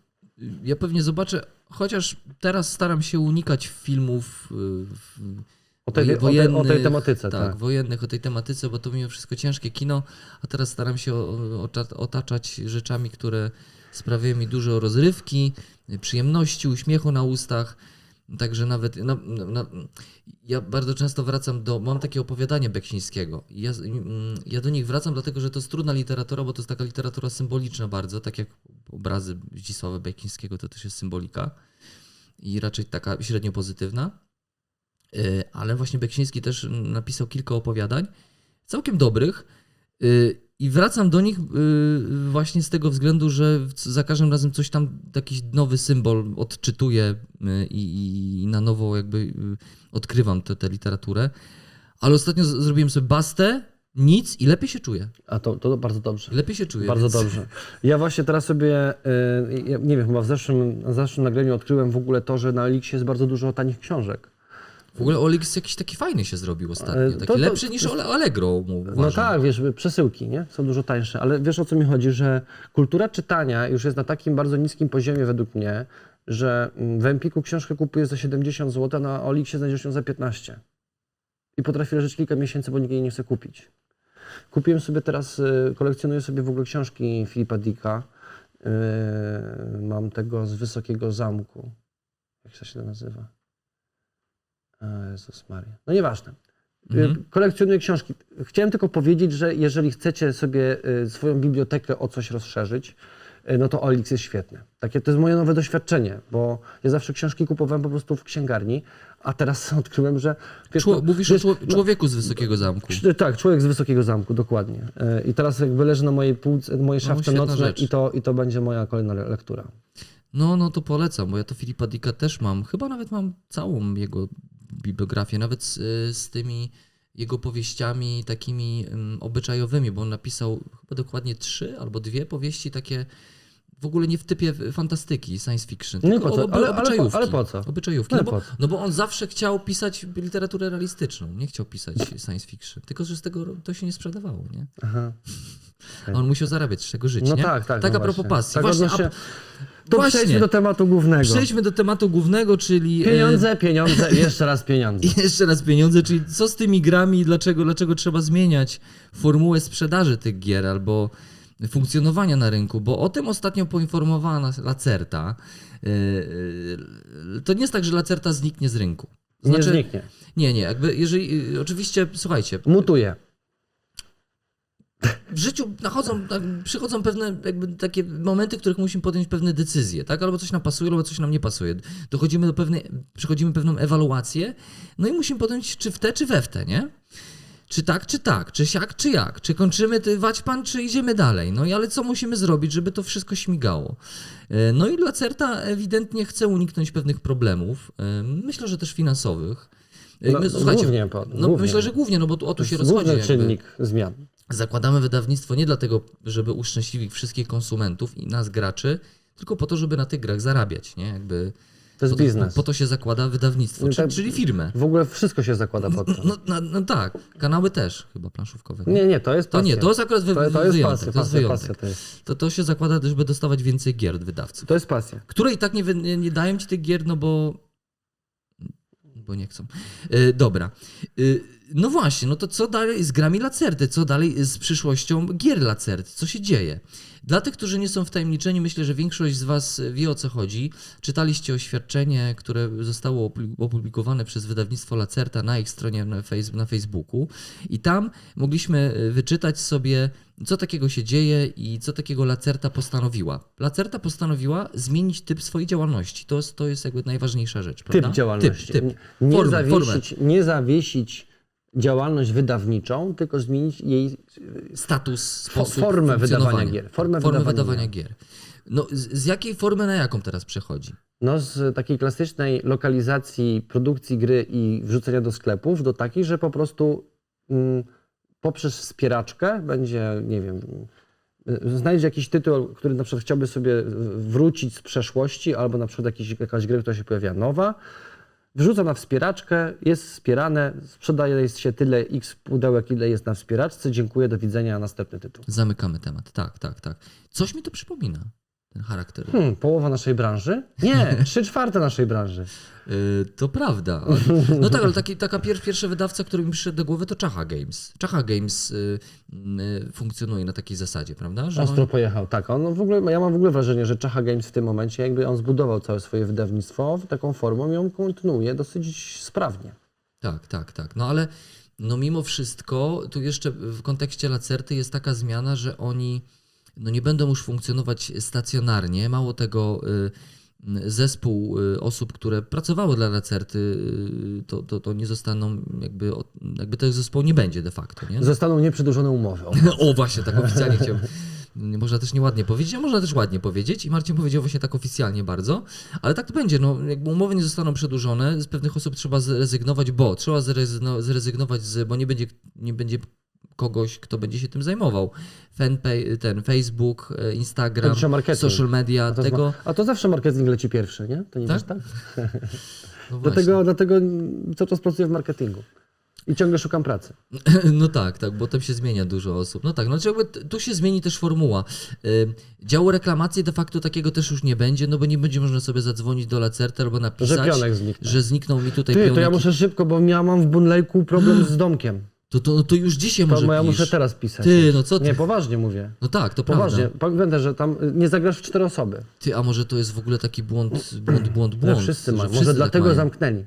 Ja pewnie zobaczę, chociaż teraz staram się unikać filmów y, O tej, o tej, wojennych. o tej tematyce, tak, tak. wojennych, o tej tematyce, bo to mimo wszystko ciężkie kino, a teraz staram się otaczać rzeczami, które sprawiają mi dużo rozrywki, przyjemności, uśmiechu na ustach. Także nawet na, na, ja bardzo często wracam do. Mam takie opowiadanie Beksińskiego. Ja, mm, ja do nich wracam, dlatego że to jest trudna literatura, bo to jest taka literatura symboliczna bardzo, tak jak obrazy Zdzisława Beksińskiego to też jest symbolika i raczej taka średnio pozytywna. Y, Ale właśnie Beksiński też napisał kilka opowiadań, całkiem dobrych. I wracam do nich y, właśnie z tego względu, że za każdym razem coś tam, jakiś nowy symbol odczytuję y, i, i na nowo jakby y, odkrywam tę literaturę. Ale ostatnio zrobiłem sobie bastę, nic i lepiej się czuję. A to, to bardzo dobrze. Lepiej się czuję. Bardzo więc... dobrze. Ja właśnie teraz sobie, nie wiem, chyba w zeszłym, na zeszłym nagraniu odkryłem w ogóle to, że na Elixie jest bardzo dużo tanich książek. W ogóle Olix jakiś taki fajny się zrobił ostatnio. Taki to- to- lepszy niż Allegro, No uważam. tak, wiesz, przesyłki, nie? Są dużo tańsze, ale wiesz o co mi chodzi, że kultura czytania już jest na takim bardzo niskim poziomie według mnie, że mm, w Empiku książkę kupujesz za 70 zł, a na Olixie znajdziesz ją za 15. I potrafię leżeć kilka miesięcy, bo nikt jej nie chce kupić. Kupiłem sobie teraz, y, kolekcjonuję sobie w ogóle książki Filipa Dicka. Y, Mam tego z Wysokiego Zamku. Jak się to nazywa? A, Jezus Maria. No nieważne. Y, Mhm. Kolekcjonuję książki. Chciałem tylko powiedzieć, że jeżeli chcecie sobie y, swoją bibliotekę o coś rozszerzyć, no to Olix jest świetny. Takie to jest moje nowe doświadczenie, bo ja zawsze książki kupowałem po prostu w księgarni, a teraz *laughs* odkryłem, że... Wiesz, Czło, no, mówisz wiesz, o czło, człowieku z Wysokiego Zamku. Tak, człowiek z Wysokiego Zamku, dokładnie. E, I teraz jakby leży na mojej półce, mojej szafce świetna nocnej i to, i to będzie moja kolejna le- lektura. No, no to polecam, bo ja to Filipa Dicka też mam. Chyba nawet mam całą jego bibliografię, nawet z, z tymi jego powieściami takimi um, obyczajowymi, bo on napisał chyba dokładnie trzy albo dwie powieści takie w ogóle nie w typie fantastyki, science fiction, No tylko po co? oby- Ale- ale po- obyczajówki. ale po co? Obyczajówki, No no, bo, no bo on zawsze chciał pisać literaturę realistyczną, nie chciał pisać science fiction, tylko że z tego to się nie sprzedawało, nie? Aha. A on musiał zarabiać, z czego żyć, No nie? tak, tak. Tak no a propos właśnie. pasji. Tak właśnie, odnośnie... a, To właśnie. przejdźmy do tematu głównego. przejdźmy do tematu głównego, czyli... e, Pieniądze, pieniądze, jeszcze raz pieniądze. *laughs* Jeszcze raz pieniądze, czyli co z tymi grami i dlaczego, dlaczego trzeba zmieniać formułę sprzedaży tych gier albo funkcjonowania na rynku, bo o tym ostatnio poinformowała nas Lacerta. Yy, yy, To nie jest tak, że Lacerta zniknie z rynku. Nie zniknie. Nie, nie, jakby jeżeli, yy, oczywiście, słuchajcie, Mutuje. w życiu nachodzą, tak, przychodzą pewne jakby takie momenty, w których musimy podjąć pewne decyzje, tak? Albo coś nam pasuje, albo coś nam nie pasuje. Dochodzimy do pewnej, przechodzimy pewną ewaluację, no i musimy podjąć czy w te, czy we w te, nie? Czy tak, czy tak, czy siak, czy jak, czy kończymy ty, pan, czy idziemy dalej. No i ale co musimy zrobić, żeby to wszystko śmigało? E, No i Lacerta ewidentnie chce uniknąć pewnych problemów, e, myślę, że też finansowych. E, No, słuchajcie, głównie no, głównie. myślę, że głównie, no bo tu, o tu się rozchodzi. główny jakby. czynnik zmian. Zakładamy wydawnictwo nie dlatego, żeby uszczęśliwić wszystkich konsumentów i nas graczy, tylko po to, żeby na tych grach zarabiać, nie? Jakby To jest po, biznes. Po to się zakłada wydawnictwo, No czyli, tak- czyli firmę. W ogóle wszystko się zakłada pod to. No, no, no tak, kanały też chyba planszówkowe. nie? Nie, nie, to jest To pasja. nie, to jest akurat wy, to, to jest wyjątek. pasja, to jest pasja, wyjątek. pasja to jest. To, to się zakłada, żeby dostawać więcej gier od wydawców. To jest pasja. Które i tak nie, nie, nie dają ci tych gier, no bo. Bo nie chcą. E, dobra. E, no właśnie, no to co dalej z grami Lacerty? Co dalej z przyszłością gier Lacerty? Co się dzieje? Dla tych, którzy nie są wtajemniczeni, myślę, że większość z Was wie o co chodzi. Czytaliście oświadczenie, które zostało opublikowane przez wydawnictwo Lacerta na ich stronie na, Facebooku. I tam mogliśmy e, wyczytać sobie, co takiego się dzieje i co takiego Lacerta postanowiła. Lacerta postanowiła zmienić typ swojej działalności. To jest, to jest jakby najważniejsza rzecz, prawda? Typ działalności. Typ, typ. Nie, Formę, zawiesić, nie zawiesić działalność wydawniczą, tylko zmienić jej Status, sposób formę wydawania gier. Formę Formę wydawania wydawania gier. No, z, z jakiej formy na jaką teraz przechodzi? no, z takiej klasycznej lokalizacji produkcji gry i wrzucenia do sklepów do takiej, że po prostu mm, poprzez wspieraczkę będzie, nie wiem, y, znajdzie jakiś tytuł, który na przykład chciałby sobie wrócić z przeszłości, albo na przykład jakiś, jakaś gra, która się pojawia nowa, wrzuca na wspieraczkę, jest wspierane, sprzedaje się tyle x pudełek, ile jest na wspieraczce, dziękuję, do widzenia, następny tytuł. Zamykamy temat. Tak, tak, tak. Coś mi to przypomina, ten charakter. Hmm, połowa naszej branży? Nie, *laughs* trzy czwarte naszej branży. Yy, to prawda. No tak, ale taki, taka pier, pierwsza wydawca, który mi przyszedł do głowy, to Czacha Games. Czacha Games yy, yy, funkcjonuje na takiej zasadzie, prawda? Że Ostro oni- pojechał, tak. On w ogóle, ja mam w ogóle wrażenie, że Czacha Games w tym momencie, jakby on zbudował całe swoje wydawnictwo taką formą i ją kontynuuje dosyć sprawnie. Tak, tak, tak. No ale no mimo wszystko, tu jeszcze w kontekście Lacerty jest taka zmiana, że oni no nie będą już funkcjonować stacjonarnie. Mało tego, y, zespół y, osób, które pracowały dla Lacerty, y, to, to, to nie zostaną jakby, jakby tego zespołu nie będzie de facto, nie? Zostaną nieprzedłużone umowy. *laughs* O, właśnie, tak oficjalnie chciałem. *laughs* Można też nieładnie powiedzieć, a można też ładnie powiedzieć. I Marcin powiedział właśnie tak oficjalnie bardzo. Ale tak to będzie. No, jakby umowy nie zostaną przedłużone, z pewnych osób trzeba zrezygnować, bo trzeba zrezygno- zrezygnować, z, bo nie będzie, nie będzie kogoś, kto będzie się tym zajmował. Fanpage, ten Facebook, e, Instagram, social media, a, to tego. a to zawsze marketing leci pierwszy, nie? To nie Tak? jest tak? *laughs* No. Dlatego, dlatego cały czas pracuję w marketingu. I ciągle szukam pracy. *laughs* No tak, tak, bo tam się zmienia dużo osób. No tak, no znaczy jakby tu się zmieni też formuła. Działu reklamacji de facto takiego też już nie będzie, no bo nie będzie można sobie zadzwonić do Lacerty albo napisać, Że zniknął. że zniknął mi tutaj Ty, pionek. to ja muszę szybko, bo ja mam w Bunlejku problem z domkiem. To, to, to już dzisiaj To może ja pisz. muszę teraz pisać. Ty, no co ty? Nie, poważnie mówię. No tak, to Poważnie. prawda. Pamiętaj, że tam y, nie zagrasz w cztery osoby. Ty, a może to jest w ogóle taki błąd, błąd, błąd, błąd. wszyscy że mają. wszyscy Może tak dlatego mają. zamknęli.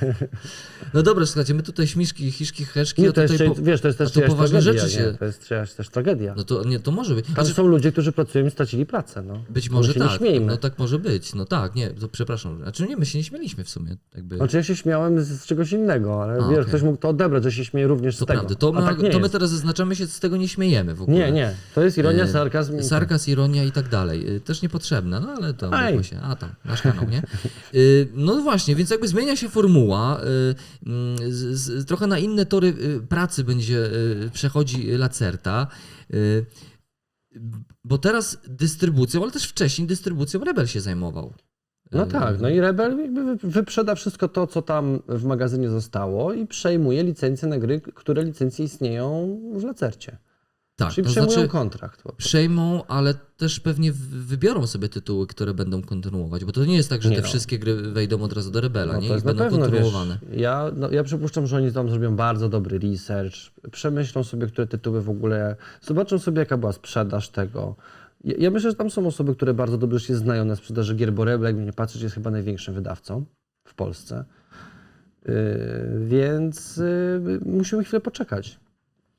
*laughs* No dobra, słuchajcie, my tutaj śmiszki, hiszki, heszki, Nie, to jest, po... wiesz, to jest też to poważne tragedia. rzeczy się... Nie? To jest czyjaś też tragedia. No to nie, to może być. Znaczy, są ludzie, którzy pracują i stracili pracę. No. być No może się tak. Nie śmiejmy. No tak może być. No tak, nie, to przepraszam. Znaczy nie, my się nie śmieliśmy w sumie. Jakby... Znaczy ja się śmiałem z, czegoś innego, ale A, wiesz, okej. ktoś mógł to odebrać, że się śmieje również To z tego. prawda. To, my, tak to my teraz zaznaczamy się, z tego nie śmiejemy w ogóle. Nie, nie. To jest ironia, E, sarkazm. i- Sarkaz, ironia i tak dalej. Y, Też niepotrzebne, no ale to się. A tam, nasz kanał, nie? Y, No właśnie, więc jakby zmienia się formuła. Y, mm, trochę na inne tory y, pracy będzie y, przechodzi Lacerta. Bo teraz dystrybucją, ale też wcześniej dystrybucją Rebel się zajmował. No tak, no i Rebel jakby wy- wyprzeda wszystko to, co tam w magazynie zostało i przejmuje licencje na gry, które licencje istnieją w Lacercie. Tak, Czyli to przejmują znaczy kontrakt. przejmą, ale też pewnie wybiorą sobie tytuły, które będą kontynuować, bo to nie jest tak, że Nie te no. wszystkie gry wejdą od razu do Rebela, No nie? I będą pewno, wiesz, kontynuowane. ja, no, ja przypuszczam, że oni tam zrobią bardzo dobry research, przemyślą sobie, które tytuły w ogóle, zobaczą sobie, jaka była sprzedaż tego. Ja, ja myślę, że tam są osoby, które bardzo dobrze się znają na sprzedaży gier, bo Rebel, jakby nie patrzeć, jest chyba największym wydawcą w Polsce. Yy, więc yy, musimy chwilę poczekać.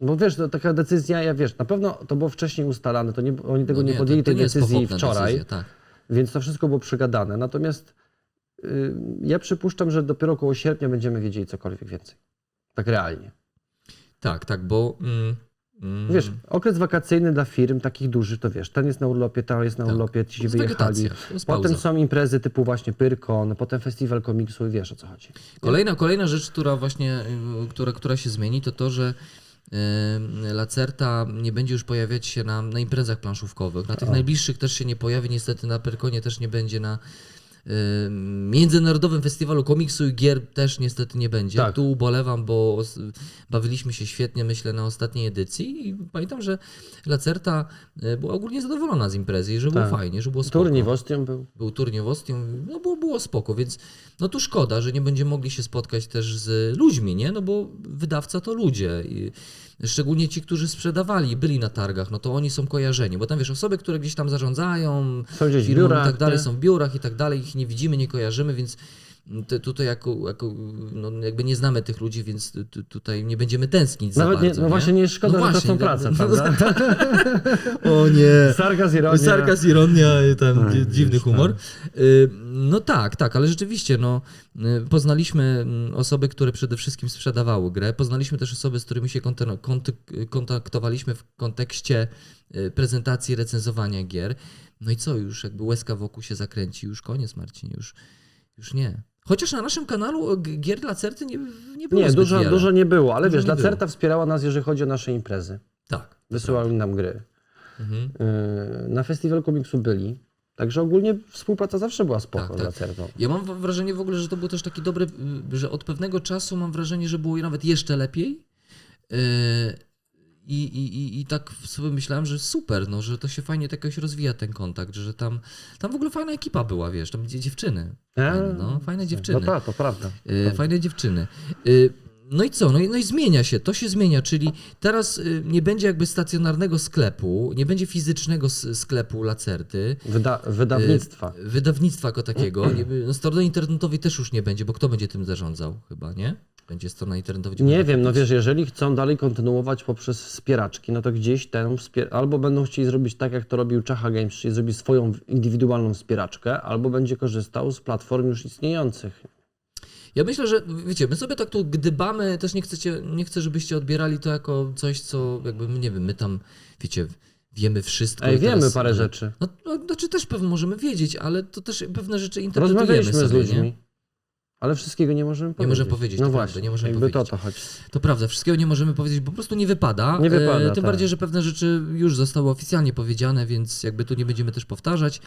Bo wiesz, to taka decyzja, ja wiesz, na pewno to było wcześniej ustalane, to nie, oni tego No nie, to- podjęli to tej nie decyzji wczoraj. Decyzja, tak. Więc to wszystko było przegadane. Natomiast y, ja przypuszczam, że dopiero około sierpnia będziemy wiedzieli cokolwiek więcej. Tak realnie. tak, tak, bo... Mm, mm, Wiesz, okres wakacyjny dla firm takich dużych, to wiesz, ten jest na urlopie, ta jest na Tak. urlopie, ci jest wyjechali. Potem pauza. są imprezy typu właśnie Pyrkon, potem festiwal komiksu i wiesz o co chodzi. Kolejna, kolejna rzecz, która właśnie, y, która, która się zmieni, to to, że Lacerta nie będzie już pojawiać się na, na imprezach planszówkowych. Na tych najbliższych też się nie pojawi, niestety na Perkonie też nie będzie, na Międzynarodowym Festiwalu Komiksu i Gier też niestety nie będzie. Tak. Tu ubolewam, bo bawiliśmy się świetnie, myślę, na ostatniej edycji i pamiętam, że Lacerta y, była ogólnie zadowolona z imprezy i że było Tak. fajnie, że było spoko Turniej w Ostium był. był turniej w Ostium, no było, było spoko, więc no tu szkoda, że nie będziemy mogli się spotkać też z ludźmi, nie? No bo wydawca to ludzie. I szczególnie ci, którzy sprzedawali, byli na targach, no to oni są kojarzeni, bo tam wiesz, osoby, które gdzieś tam zarządzają Są gdzieś firmą biurach, i tak dalej, nie? są w biurach i tak dalej, ich nie widzimy, nie kojarzymy, więc te, tutaj jako, jako no jakby nie znamy tych ludzi, więc tu, tutaj nie będziemy tęsknić Nawet za nie, bardzo, no właśnie nie szkoda, No że właśnie, no- prace, *laughs* no- prawda? *laughs* O nie! Sarkaz, ironia. Sarkaz, ironia, i tam dzi- dziwny wiesz, humor. Y, No tak, tak, ale rzeczywiście, no, y, poznaliśmy mm, osoby, które przede wszystkim sprzedawały grę. Poznaliśmy też osoby, z którymi się kontaktowaliśmy w kontekście y, prezentacji, recenzowania gier. No i co, już jakby łezka wokół się zakręci, już koniec, Marcin, już, już nie. Chociaż na naszym kanału g- gier dla Certy nie, nie było Nie, dużo, wiele. dużo nie było, ale Dużo wiesz, nie było. Lacerta wspierała nas, jeżeli chodzi o nasze imprezy. Tak. Wysyłali nam gry. Mhm. Yy, Na festiwalu komiksu byli. Także ogólnie współpraca zawsze była spoko Tak, z tak. Lacertą. Ja mam wrażenie w ogóle, że to był też taki dobry, y, że od pewnego czasu mam wrażenie, że było nawet jeszcze lepiej. I, i, i, tak sobie myślałem, że super, no, że to się fajnie tak jakoś rozwija ten kontakt, że tam, tam w ogóle fajna ekipa była, wiesz, tam dzie- dziewczyny. Fajne, no, fajne dziewczyny. No tak, to prawda. Y, Fajne dziewczyny. Y, No i co? No i, no i zmienia się, to się zmienia, czyli teraz y, nie będzie jakby stacjonarnego sklepu, nie będzie fizycznego sklepu Lacerty, Wyda wydawnictwa. wydawnictwa jako takiego. No strony internetowej też już nie będzie, bo kto będzie tym zarządzał chyba, nie? Będzie strona internetowa. gdzie Nie wiem, no wiesz, jeżeli chcą dalej kontynuować poprzez wspieraczki, no to gdzieś tę wspier- albo będą chcieli zrobić tak, jak to robił Czacha Games, czyli zrobić swoją indywidualną wspieraczkę, albo będzie korzystał z platform już istniejących. Ja myślę, że wiecie, my sobie tak tu gdybamy, też nie chcecie, nie chcę, żebyście odbierali to jako coś, co jakby, nie wiem, my tam, wiecie, wiemy wszystko. Ej, wiemy teraz, parę e, rzeczy. No, no znaczy też pewnie możemy wiedzieć, ale to też pewne rzeczy interpretujemy Rozmawialiśmy sobie, z ludźmi, Nie? Ale wszystkiego nie możemy powiedzieć. możemy powiedzieć, No to właśnie, prawda, nie możemy jakby powiedzieć. to o to chodzi. To prawda, wszystkiego nie możemy powiedzieć, bo po prostu nie wypada. Nie wypada, E, tym tak. bardziej, że pewne rzeczy już zostały oficjalnie powiedziane, więc jakby tu nie będziemy też powtarzać.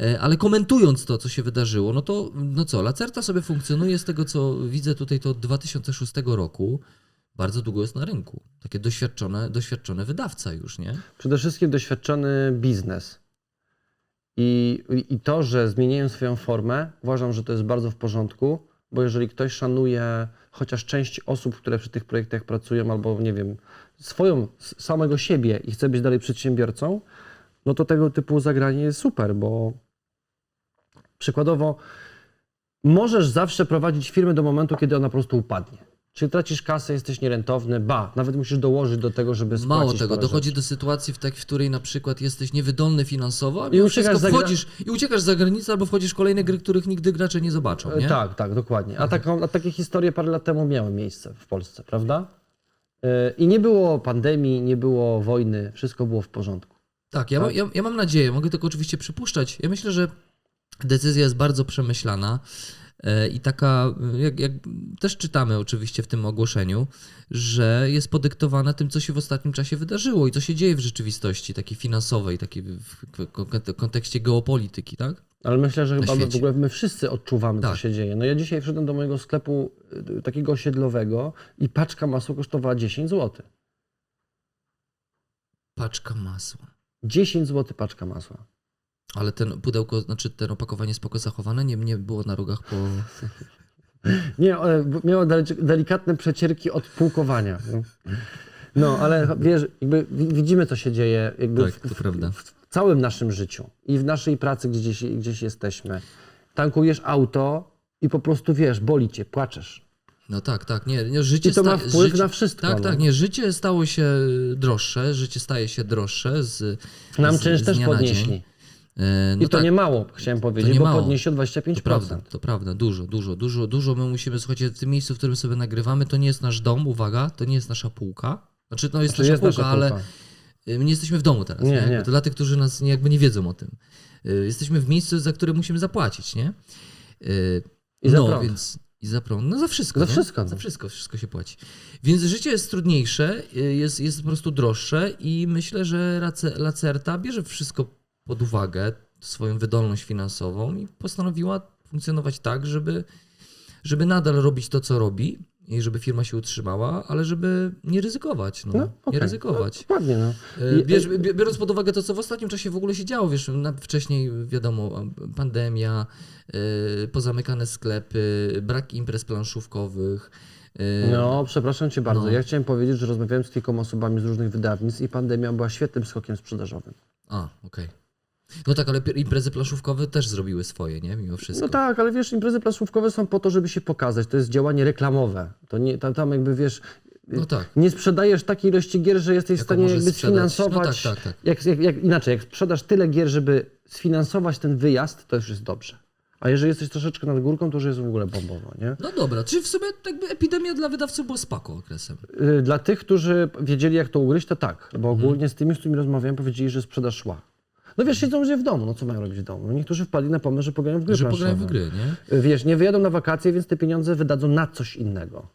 E, ale komentując to, co się wydarzyło, no to no co, Lacerta sobie funkcjonuje z tego, co widzę tutaj, to od 2006 roku. Bardzo długo jest na rynku. Takie doświadczone, doświadczone wydawca już, nie? Przede wszystkim doświadczony biznes. I, I to, że zmieniają swoją formę, uważam, że to jest bardzo w porządku, bo jeżeli ktoś szanuje chociaż część osób, które przy tych projektach pracują, albo nie wiem, swoją, samego siebie i chce być dalej przedsiębiorcą, no to tego typu zagranie jest super, bo przykładowo możesz zawsze prowadzić firmę do momentu, kiedy ona po prostu upadnie. Czyli tracisz kasę, jesteś nierentowny, ba, nawet musisz dołożyć do tego, żeby spłacić Mało tego, dochodzi rzeczy. do sytuacji, w, tak, w której na przykład jesteś niewydolny finansowo, a I uciekasz za wchodzisz i uciekasz za granicę albo wchodzisz w kolejne gry, których nigdy gracze nie zobaczą, nie? E, Tak, tak, dokładnie. A, taką, a takie historie parę lat temu miały miejsce w Polsce, prawda? E, I nie było pandemii, nie było wojny, wszystko było w porządku. Tak, ja, Tak? Ja, ja mam nadzieję, mogę tylko oczywiście przypuszczać. Ja myślę, że decyzja jest bardzo przemyślana. E, I taka, jak, jak też czytamy oczywiście w tym ogłoszeniu, że jest podyktowana tym, co się w ostatnim czasie wydarzyło i co się dzieje w rzeczywistości takiej finansowej, takiej w w kon- kontekście geopolityki, tak? Ale myślę, że chyba w ogóle my wszyscy odczuwamy, co Tak. się dzieje. No ja dzisiaj wszedłem do mojego sklepu y, takiego osiedlowego i paczka masła kosztowała 10 zł. Paczka masła. 10 zł paczka masła. Ale ten pudełko, znaczy ten opakowanie spoko zachowane, nie, nie było na rogach po... Nie, b- miało delikatne przecierki od półkowania. No. No, ale wiesz, widzimy, co się dzieje jakby Tak, w, w, w całym naszym życiu i w naszej pracy gdzieś, gdzieś jesteśmy. Tankujesz auto i po prostu wiesz, boli cię, płaczesz. No tak, tak, nie, nie życie I to ma wpływ życie, na wszystko, Tak, no. tak, nie, życie stało się droższe, życie staje się droższe z Nam z, czynsz z też podnieśli. E, No I to tak, nie mało, chciałem powiedzieć, nie bo mało. podnieśli o 25%. To prawda, to prawda, dużo, dużo, dużo, dużo. My musimy, słuchajcie, w tym miejscu, w którym sobie nagrywamy, to nie jest nasz dom, uwaga, to nie jest nasza półka. Znaczy, to jest Czy nasza jest półka, nasza ale półka? y, my nie jesteśmy w domu teraz, Nie, nie? nie. To dla tych, którzy nas nie, jakby nie wiedzą o tym. Y, Jesteśmy w miejscu, za które musimy zapłacić, nie? Y, I za no, prąd. więc i za prąd, no za wszystko. Za no. wszystko, no. Za wszystko, wszystko się płaci. Więc życie jest trudniejsze, jest, jest po prostu droższe i myślę, że Lace- Lacerta bierze wszystko pod uwagę, swoją wydolność finansową i postanowiła funkcjonować tak, żeby, żeby nadal robić to, co robi i żeby firma się utrzymała, ale żeby nie ryzykować, no, No, nie okej. ryzykować. No, dokładnie, no. E, biorąc pod uwagę to, co w ostatnim czasie w ogóle się działo, wiesz, wcześniej wiadomo, pandemia, e, pozamykane sklepy, brak imprez planszówkowych. e, No, przepraszam cię bardzo. No. Ja chciałem powiedzieć, że rozmawiałem z kilkoma osobami z różnych wydawnictw i pandemia była świetnym skokiem sprzedażowym. A, okej. No tak, ale imprezy planszówkowe też zrobiły swoje, nie? Mimo wszystko. No tak, ale wiesz, imprezy planszówkowe są po to, żeby się pokazać. To jest działanie reklamowe. To nie, tam, tam jakby wiesz, No tak. nie sprzedajesz takiej ilości gier, że jesteś w Jaką stanie możesz jakby sprzedać. sfinansować. No tak, tak, tak. Jak, jak, jak, inaczej, jak sprzedasz tyle gier, żeby sfinansować ten wyjazd, to już jest dobrze. A jeżeli jesteś troszeczkę nad górką, to już jest w ogóle bombowo, nie? No dobra, czyli w sumie jakby epidemia dla wydawców była spoko okresem. Y, Dla tych, którzy wiedzieli, jak to ugryźć, to tak. Bo Mhm. ogólnie z tymi, z którymi rozmawiałem, powiedzieli, że sprzedaż szła. No wiesz, siedzą ludzie w domu, no co mają robić w domu? No niektórzy wpadli na pomysł, że pograją w gry Że pograją w gry, nie? Y, Wiesz, nie wyjadą na wakacje, więc te pieniądze wydadzą na coś innego.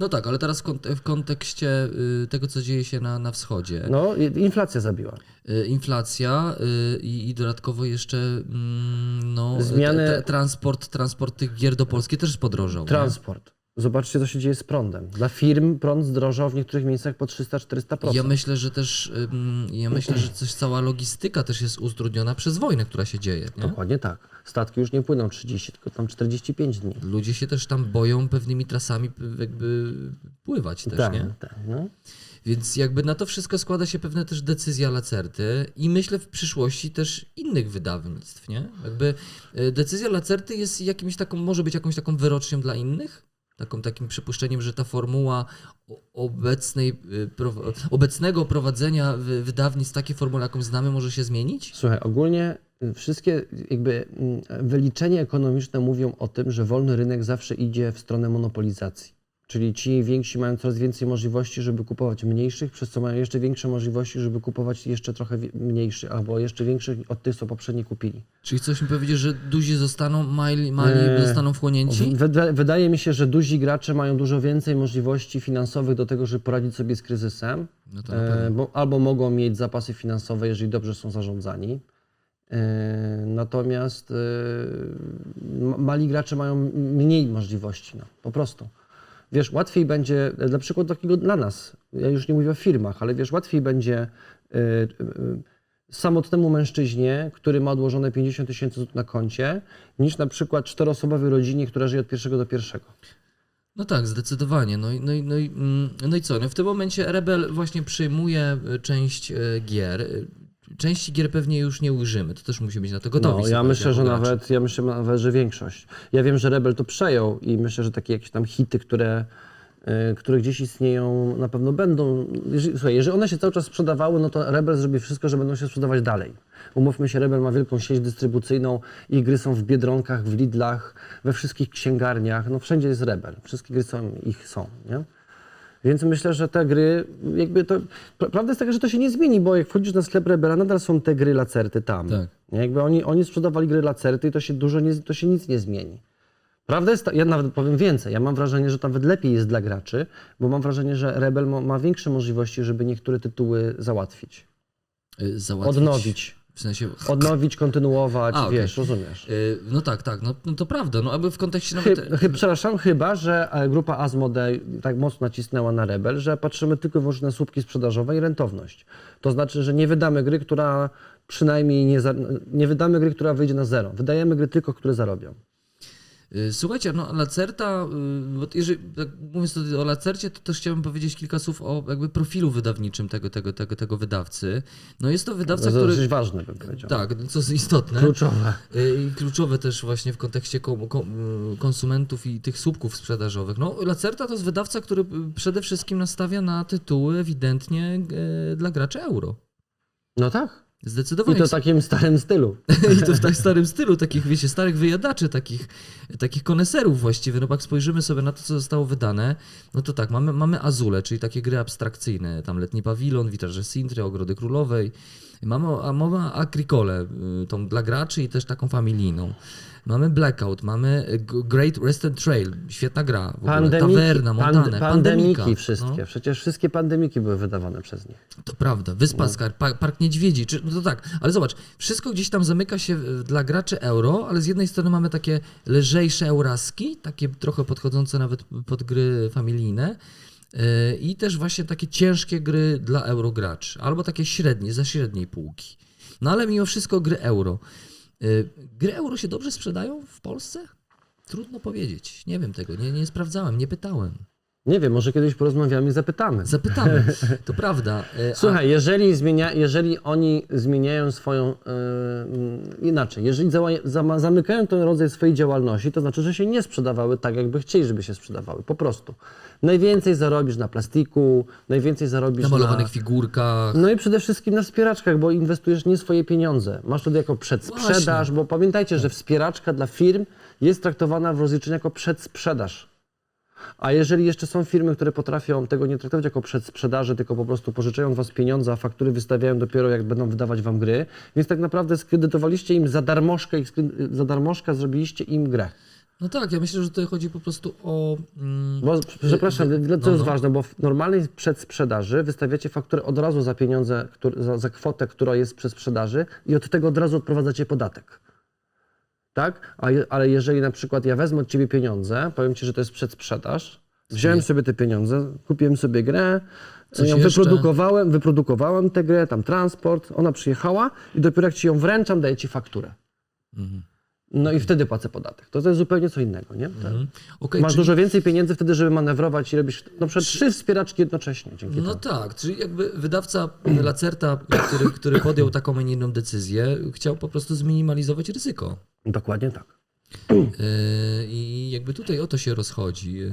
No tak, ale teraz w kont- w kontekście y, tego, co dzieje się na, na wschodzie. No, inflacja zabiła. Y, inflacja i, i dodatkowo jeszcze mm, no, Zmiany- transport, transport tych gier do Polski też podrożał. nie? Zobaczcie, co się dzieje z prądem. Dla firm prąd zdrożał w niektórych miejscach po 300-400%. Ja myślę, że też ja myślę, że też cała logistyka też jest utrudniona przez wojnę, która się dzieje. Nie? Dokładnie tak. Statki już nie płyną 30, tylko tam 45 dni. Ludzie się też tam boją pewnymi trasami jakby pływać też, tak, nie? tak. No. Więc jakby na to wszystko składa się pewne też decyzja Lacerty i myślę w przyszłości też innych wydawnictw, nie? Jakby e, decyzja Lacerty jest jakimś taką, może być jakąś taką wyrocznią dla innych? Taką, takim przypuszczeniem, że ta formuła obecnej, y, obecnego prowadzenia wy- wydawnictw, takie formuły, jaką znamy, może się zmienić? Słuchaj, ogólnie y, wszystkie jakby mm, wyliczenia ekonomiczne mówią o tym, że wolny rynek zawsze idzie w stronę monopolizacji. Czyli ci więksi mają coraz więcej możliwości, żeby kupować mniejszych, przez co mają jeszcze większe możliwości, żeby kupować jeszcze trochę mniejszych, albo jeszcze większych od tych, co poprzednio kupili. Czyli coś mi powiedzieć, że duzi zostaną, mali, mali Eee, zostaną wchłonięci? Wyda- Wydaje mi się, że duzi gracze mają dużo więcej możliwości finansowych do tego, żeby poradzić sobie z kryzysem. No E, pewno. bo, albo mogą mieć zapasy finansowe, jeżeli dobrze są zarządzani. E, Natomiast e, ma- mali gracze mają mniej możliwości, no, po prostu. Wiesz, łatwiej będzie, e, dla przykładu takiego dla nas, ja już nie mówię o firmach, ale wiesz, łatwiej będzie e, e, samotnemu mężczyźnie, który ma odłożone 50 tysięcy złotych na koncie, niż na przykład czteroosobowej rodzinie, która żyje od pierwszego do pierwszego. No tak, zdecydowanie. No i, no i, no i, mm, no i co? No w tym momencie Rebel właśnie przyjmuje y, część gier. Części gier pewnie już nie ujrzymy, to też musi być na to gotowi. No, ja myślę, że nawet, ja myślę nawet, że większość. Ja wiem, że Rebel to przejął i myślę, że takie jakieś tam hity, które, y, które gdzieś istnieją, na pewno będą. Jeżeli, słuchaj, jeżeli one się cały czas sprzedawały, no to Rebel zrobi wszystko, że będą się sprzedawać dalej. Umówmy się, Rebel ma wielką sieć dystrybucyjną, ich gry są w Biedronkach, w Lidlach, we wszystkich księgarniach, no wszędzie jest Rebel, wszystkie gry są, ich są, nie? Więc myślę, że te gry, jakby to. pra- Prawda jest taka, że to się nie zmieni, bo jak wchodzisz na sklep Rebela, nadal są te gry lacerty tam. Tak. Jakby oni, oni sprzedawali gry lacerty i to się dużo nie, to się nic nie zmieni. Prawda jest, ta- ja nawet powiem więcej, ja mam wrażenie, że nawet lepiej jest dla graczy, bo mam wrażenie, że Rebel ma, ma większe możliwości, żeby niektóre tytuły załatwić, Y, Załatwić. odnowić, W sensie. odnowić, kontynuować, A, okej. wiesz, rozumiesz. Y, No tak, tak, no, no to prawda. No aby w kontekście nawet. Chy, chy, przepraszam, chyba, że e, grupa Asmodee tak mocno nacisnęła na Rebel, że patrzymy tylko i wyłącznie na słupki sprzedażowe i rentowność. To znaczy, że nie wydamy gry, która przynajmniej nie, za, nie wydamy gry, która wyjdzie na zero. Wydajemy gry tylko, które zarobią. Y, Słuchajcie, no Lacerta, y, bo jeżeli, tak mówiąc tutaj o Lacercie, to też chciałbym powiedzieć kilka słów o jakby profilu wydawniczym tego, tego, tego, tego wydawcy. No jest to To wydawca, jest który... dosyć ważne, bym powiedział. Tak, co jest istotne. Kluczowe. Y, I kluczowe też właśnie w kontekście konsumentów i tych słupków sprzedażowych. No, Lacerta to jest wydawca, który przede wszystkim nastawia na tytuły ewidentnie dla graczy euro. No tak. I Zdecydowanie. to w takim starym stylu. *laughs* I to w tak starym stylu, takich, wiecie, starych wyjadaczy, takich, takich koneserów właściwie. No bo jak spojrzymy sobie na to, co zostało wydane, no to tak, mamy, mamy Azule, czyli takie gry abstrakcyjne, tam Letni Pawilon, Witraże Sintry, Ogrody Królowej. Mamy, a Agricole, y, tą dla graczy i też taką familijną. Mamy Blackout, mamy Great Western Trail, świetna gra. W. Pandemiki, Tawerna, Montane, pandemiki Pandemika. wszystkie. No. Przecież wszystkie pandemiki były wydawane przez nich. To prawda, Wyspa Skar, pa, Park Niedźwiedzi, czy, no to tak, ale zobacz, wszystko gdzieś tam zamyka się dla graczy euro, ale z jednej strony mamy takie lżejsze euraski, takie trochę podchodzące nawet pod gry familijne yy, i też właśnie takie ciężkie gry dla eurograczy, albo takie średnie, za średniej półki. No ale mimo wszystko gry euro. Yy, Gry euro się dobrze sprzedają w Polsce? Trudno powiedzieć, nie wiem tego, nie, nie sprawdzałem, nie pytałem. Nie wiem, może kiedyś porozmawiamy i zapytamy. Zapytamy, *laughs* to prawda. a- Słuchaj, jeżeli, zmienia, jeżeli oni zmieniają swoją. Yy, inaczej, jeżeli zała- zama- zamykają ten rodzaj swojej działalności, to znaczy, że się nie sprzedawały tak, jakby chcieli, żeby się sprzedawały. Po prostu. Najwięcej zarobisz na plastiku, najwięcej zarobisz na na. malowanych figurkach. No i przede wszystkim na wspieraczkach, bo inwestujesz nie swoje pieniądze. Masz to jako przedsprzedaż, Właśnie. bo pamiętajcie, że wspieraczka dla firm jest traktowana w rozliczeniu jako przedsprzedaż. A jeżeli jeszcze są firmy, które potrafią tego nie traktować jako przedsprzedaży, tylko po prostu pożyczają od was pieniądze, a faktury wystawiają dopiero jak będą wydawać wam gry, więc tak naprawdę skredytowaliście im za darmożkę i za darmożkę zrobiliście im grę. No tak, ja myślę, że tutaj chodzi po prostu o. Mm, Bo, przepraszam, y, no, jest no. ważne, bo w normalnej przedsprzedaży wystawiacie fakturę od razu za pieniądze, które, za, za kwotę, która jest przy sprzedaży i od tego od razu odprowadzacie podatek. Tak? A ale jeżeli na przykład ja wezmę od ciebie pieniądze, powiem ci, że to jest przedsprzedaż, wziąłem sobie te pieniądze, kupiłem sobie grę, Coś ją jeszcze? wyprodukowałem, wyprodukowałem tę grę, tam transport, ona przyjechała i dopiero jak ci ją wręczam, daję ci fakturę. mhm. No i wtedy płacę podatek. To, to jest zupełnie co innego, nie? Tak. Mhm. Okej, Masz czyli- dużo więcej pieniędzy wtedy, żeby manewrować i robisz na przykład trzy wspieraczki jednocześnie dzięki No temu. tak, czyli jakby wydawca *clears throat* Lacerta, który, który podjął taką, a nie inną decyzję, chciał po prostu zminimalizować ryzyko. Dokładnie tak. Yy, I jakby tutaj o to się rozchodzi, yy,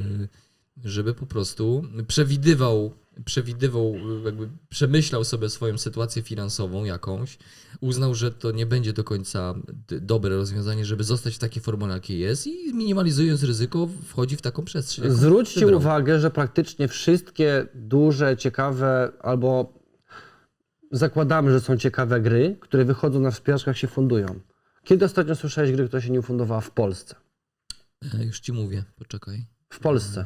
żeby po prostu przewidywał, przewidywał, jakby przemyślał sobie swoją sytuację finansową jakąś, uznał, że to nie będzie do końca dobre rozwiązanie, żeby zostać w takiej formule, jakiej jest i minimalizując ryzyko wchodzi w taką przestrzeń. Zwróćcie wybrał. uwagę, że praktycznie wszystkie duże, ciekawe albo zakładamy, że są ciekawe gry, które wychodzą na wspieraczkach się fundują. Kiedy ostatnio słyszałeś gry, która się nie ufundowała w Polsce? E, Już ci mówię, poczekaj. W Polsce.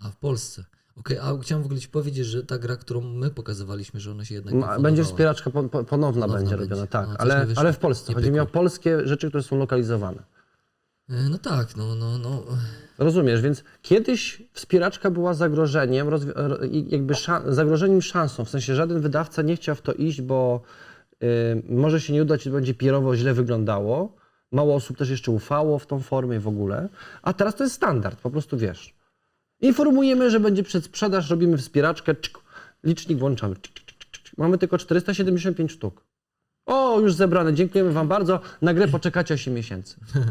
A w Polsce. Okej, a chciałem w ogóle ci powiedzieć, że ta gra, którą my pokazywaliśmy, że ona się jednak. Ma, będzie wspieraczka po, po, ponowna, Ponowna będzie będzie. robiona, tak. No, ale, ale w Polsce. Chodzi mi o polskie rzeczy, które są lokalizowane. E, No tak, no, no, no. Rozumiesz, więc kiedyś wspieraczka była zagrożeniem, i jakby szan- zagrożeniem szansą. W sensie żaden wydawca nie chciał w to iść, bo y, może się nie udać będzie pierowo źle wyglądało. Mało osób też jeszcze ufało w tą formę i w ogóle. A teraz to jest standard, po prostu wiesz. Informujemy, że będzie przedsprzedaż, robimy wspieraczkę, licznik włączamy. Mamy tylko 475 sztuk. O, już zebrane, dziękujemy Wam bardzo. Na grę poczekacie 8 miesięcy. *laughs*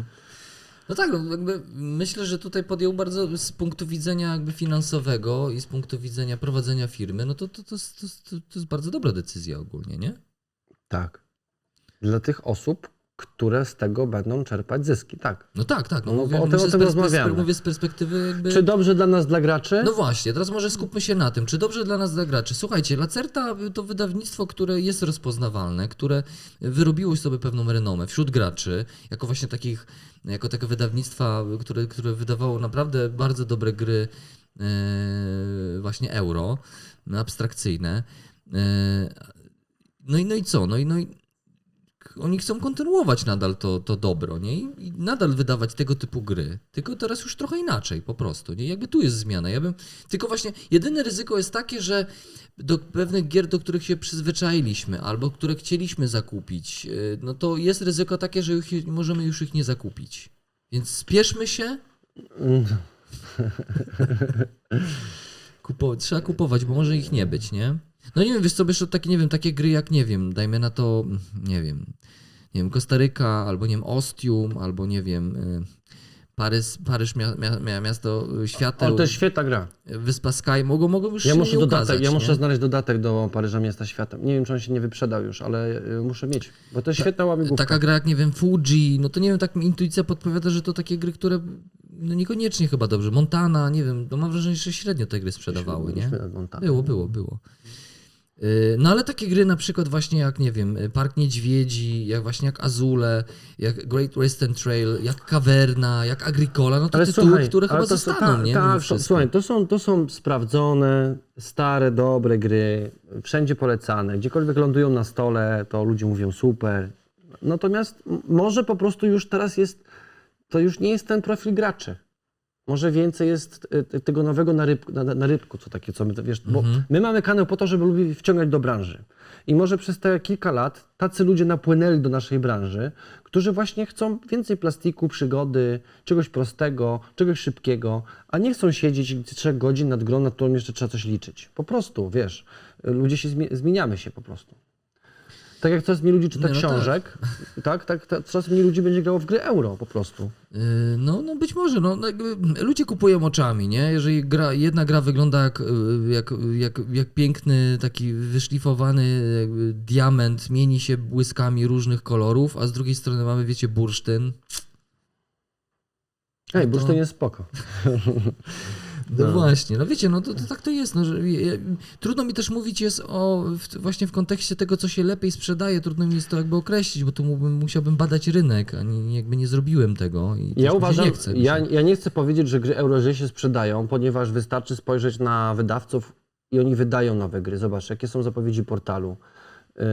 No tak, no, jakby myślę, że tutaj podjął bardzo z punktu widzenia jakby finansowego i z punktu widzenia prowadzenia firmy, no to, to, to, to, to jest bardzo dobra decyzja ogólnie, nie? Tak. Dla tych osób, które z tego będą czerpać zyski. Tak. No tak, tak. No, No, mówię, o tym- o tym rozmawiamy. Mówię z perspektywy jakby... Czy dobrze dla nas, dla graczy? No właśnie, teraz może skupmy się na tym, czy dobrze dla nas, dla graczy. Słuchajcie, Lacerta to wydawnictwo, które jest rozpoznawalne, które wyrobiło sobie pewną renomę wśród graczy, jako właśnie takich, jako takie wydawnictwa, które, które wydawało naprawdę bardzo dobre gry e, właśnie euro, abstrakcyjne. E, no i, no i co? No i, no i oni chcą kontynuować nadal to, to dobro, nie? I, nadal wydawać tego typu gry. Tylko teraz już trochę inaczej, po prostu, nie? Jakby tu jest zmiana. Ja bym, tylko właśnie, jedyne ryzyko jest takie, że do pewnych gier, do których się przyzwyczailiśmy, albo które chcieliśmy zakupić, yy, no to jest ryzyko takie, że ich, możemy już ich nie zakupić. Więc spieszmy się. *laughs* Kupo- trzeba kupować, bo może ich nie być, nie? No nie wiem, wiesz co, wiesz, takie, nie wiem, takie gry jak, nie wiem, dajmy na to, nie wiem, nie wiem, Kostaryka, albo nie wiem, Ostium, albo nie wiem, y, Paryż, Paryż mia, mia, mia, miasto świateł, Ale to jest świetna gra. Wyspa Sky, mogą, mogą już Ja muszę, nie dodatek, ukazać, ja nie? muszę znaleźć dodatek do Paryża Miasta Światem. Nie wiem, czy on się nie wyprzedał już, ale y, muszę mieć, bo to jest świetna łamigłówka. Taka gra jak, nie wiem, Fuji, no to nie wiem, tak mi intuicja podpowiada, że to takie gry, które no niekoniecznie chyba dobrze. Montana, nie wiem, no mam wrażenie, że średnio te gry sprzedawały, nie? Było, było, było. Yy, No ale takie gry na przykład właśnie jak, nie wiem, Park Niedźwiedzi, jak właśnie jak Azule, jak Great Western Trail, jak Caverna, jak Agricola, no to Ale tytuły, słuchaj, które chyba to zostaną, tak, nie? Tak, Mimo to, słuchaj, to są, to są sprawdzone, stare, dobre gry, wszędzie polecane. Gdziekolwiek lądują na stole, to ludzie mówią super. Natomiast może po prostu już teraz jest, to już nie jest ten profil graczy. Może więcej jest y, tego nowego na, ryb, na, na rybku, co takie, co my, wiesz, bo Mhm. my mamy kanał po to, żeby ludzi wciągać do branży. I może przez te kilka lat tacy ludzie napłynęli do naszej branży, którzy właśnie chcą więcej plastiku, przygody, czegoś prostego, czegoś szybkiego, a nie chcą siedzieć trzech godzin nad grą, nad którą jeszcze trzeba coś liczyć. Po prostu, wiesz, ludzie się zmie- zmieniamy się po prostu. Tak jak coraz mniej ludzi czyta no tak. książek, tak, tak, tak, coraz mniej ludzi będzie grało w gry euro po prostu. Yy, No, no być może, no, no ludzie kupują oczami, nie? Jeżeli gra, jedna gra wygląda jak, yy, jak, jak, jak piękny, taki wyszlifowany diament, mieni się błyskami różnych kolorów, a z drugiej strony mamy, wiecie, bursztyn. Ej, to- bursztyn jest spoko. *laughs* No, No. właśnie, no wiecie, no to, to tak to jest. No, że, ja, trudno mi też mówić jest o, w, właśnie w kontekście tego, co się lepiej sprzedaje, trudno mi jest to jakby określić, bo tu mógłbym, musiałbym badać rynek, a nie, jakby nie zrobiłem tego. Ja uważam, nie chce. mi ja, ja nie chcę powiedzieć, że gry euro źle się sprzedają, ponieważ wystarczy spojrzeć na wydawców i oni wydają nowe gry. Zobacz, jakie są zapowiedzi portalu. Yy,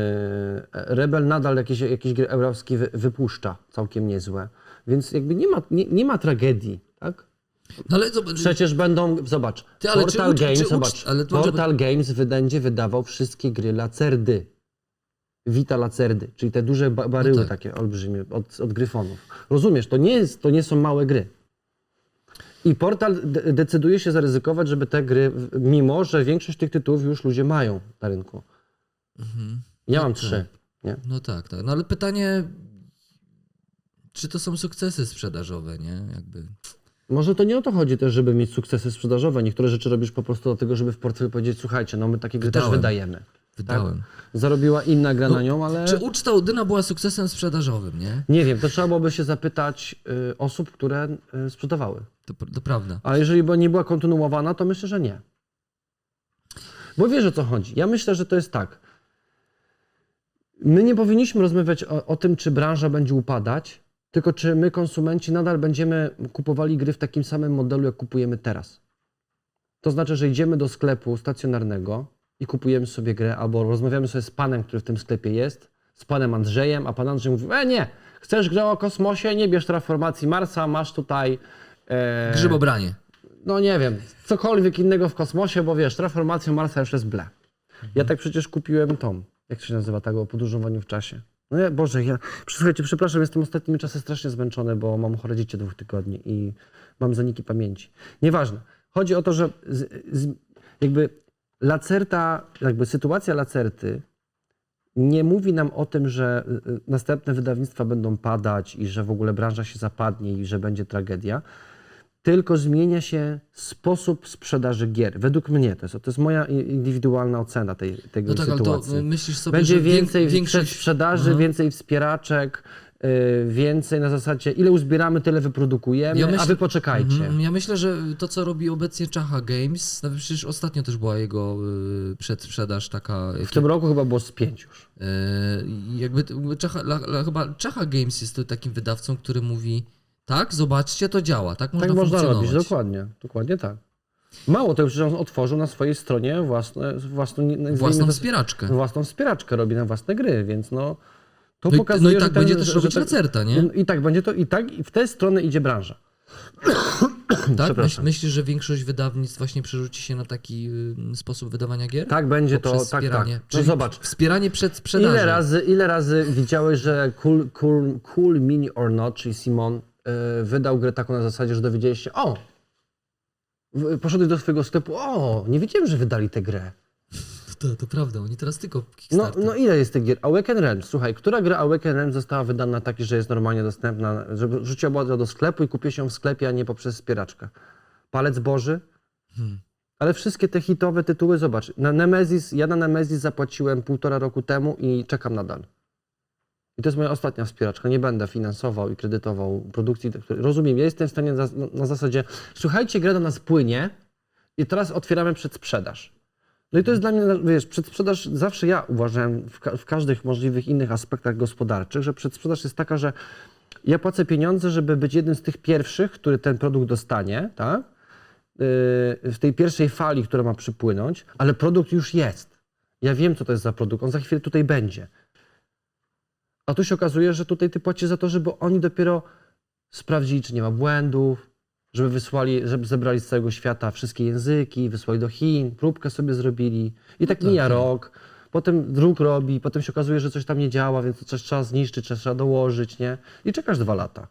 Rebel nadal jakieś, jakieś gry eurowskie wy, wypuszcza, całkiem niezłe. Więc jakby nie ma, nie, nie ma tragedii, tak? No ale zobacz, Przecież będą, zobacz, Ty, ale czy Portal ucz- Games, czy ucz- zobacz, ale to- Portal Games wy- będzie wydawał wszystkie gry Lacerdy. Vita Lacerdy, czyli te duże ba- baryły tak. takie olbrzymie od, od gryfonów. Rozumiesz, to nie, jest, to nie są małe gry. I portal de- decyduje się zaryzykować, żeby te gry, w- mimo że większość tych tytułów już ludzie mają na rynku. Mhm. Ja No mam tak. trzy. Nie? No tak, tak. No ale pytanie, czy to są sukcesy sprzedażowe, nie? Jakby. Może to nie o to chodzi też, żeby mieć sukcesy sprzedażowe. Niektóre rzeczy robisz po prostu dlatego, żeby w portfelu powiedzieć, słuchajcie, no my takie gry też Wydałem. wydajemy. Wydałem. Zarobiła inna gra No, na nią, ale... Czy uczta Udyna była sukcesem sprzedażowym, nie? Nie wiem, to trzeba byłoby się zapytać y, osób, które y, sprzedawały. To, to prawda. A jeżeli by nie była kontynuowana, to myślę, że nie. Bo wiesz o co chodzi. Ja myślę, że to jest tak. My nie powinniśmy rozmawiać o, o tym, czy branża będzie upadać, tylko czy my, konsumenci, nadal będziemy kupowali gry w takim samym modelu, jak kupujemy teraz. To znaczy, że idziemy do sklepu stacjonarnego i kupujemy sobie grę, albo rozmawiamy sobie z panem, który w tym sklepie jest, z panem Andrzejem, a pan Andrzej mówi: E, nie, chcesz grę o kosmosie, nie bierz transformacji Marsa, masz tutaj. E, Grzybobranie. no nie wiem, cokolwiek innego w kosmosie, bo wiesz, transformacja Marsa już jest ble. Ja tak przecież kupiłem tą, jak się nazywa tego, o podróżowaniu w czasie. No ja, Boże, ja, słuchajcie, przepraszam, jestem ostatnimi czasy strasznie zmęczony, bo mam chore dwóch tygodni i mam zaniki pamięci. Nieważne. Chodzi o to, że z, z, jakby Lacerta, jakby sytuacja Lacerty nie mówi nam o tym, że y, y, następne wydawnictwa będą padać i że w ogóle branża się zapadnie i że będzie tragedia tylko zmienia się sposób sprzedaży gier. Według mnie to jest, to jest moja indywidualna ocena tej, tej No tak, ale to sytuacji. y, myślisz sobie, Będzie więcej większość... sprzedaży, więcej wspieraczek, y, więcej na zasadzie, ile uzbieramy, tyle wyprodukujemy, Ja a myślę- wy poczekajcie. Mhm. Ja myślę, że to, co robi obecnie Czacha Games, nawet przecież ostatnio też była jego y, przedsprzedaż taka. W tym roku chyba było z pięć już. y, jakby Czacha, la, la, chyba Czacha Games jest to takim wydawcą, który mówi tak, zobaczcie, to działa, tak można tak można robić, dokładnie. Dokładnie tak. Mało tego, że on otworzył na swojej stronie własne, własną, Własną to- wspieraczkę. własną wspieraczkę, robi na własne gry, więc no to No i, pokazuje, no i tak ten- będzie też robić że Lacerta, nie? I tak będzie to, i tak i w tę stronę idzie branża. Tak? *coughs* Myśl, myślisz, że większość wydawnictw właśnie przerzuci się na taki y, sposób wydawania gier? Tak będzie to, Poprzez tak, tak. wspieranie. No Czyli zobacz, Wspieranie przed sprzedażą. ile razy, ile razy widziałeś, że cool, cool, cool Mini or Not, czyli Simon, wydał grę taką na zasadzie, że dowiedziałeś się, o, poszedłeś do swojego sklepu, o, nie wiedziałem, że wydali tę grę. To, to prawda, oni teraz tylko No, no ile jest tych gier? Awaken Realms, słuchaj, która gra Awaken Realms została wydana taki, że jest normalnie dostępna, żeby rzuciła była do sklepu i kupię się w sklepie, a nie poprzez wspieraczkę? Palec Boży? Hmm. Ale wszystkie te hitowe tytuły, zobacz, na Nemesis, ja na Nemesis zapłaciłem półtora roku temu i czekam nadal. I to jest moja ostatnia wspieraczka. Nie będę finansował i kredytował produkcji. Rozumiem, ja jestem w stanie na, na zasadzie, słuchajcie, gra do nas płynie i teraz otwieramy przedsprzedaż. No i to jest dla mnie, wiesz, przedsprzedaż zawsze ja uważałem w, ka- w każdych możliwych innych aspektach gospodarczych, że przedsprzedaż jest taka, że ja płacę pieniądze, żeby być jednym z tych pierwszych, który ten produkt dostanie, tak? Yy, w tej pierwszej fali, która ma przypłynąć, ale produkt już jest. Ja wiem, co to jest za produkt, on za chwilę tutaj będzie. A tu się okazuje, że tutaj ty płacisz za to, żeby oni dopiero sprawdzili, czy nie ma błędów, żeby wysłali, żeby zebrali z całego świata wszystkie języki, wysłali do Chin, próbkę sobie zrobili. I tak tak, mija tak. rok, potem druk robi, potem się okazuje, że coś tam nie działa, więc coś trzeba zniszczyć, trzeba dołożyć, nie? I czekasz dwa lata.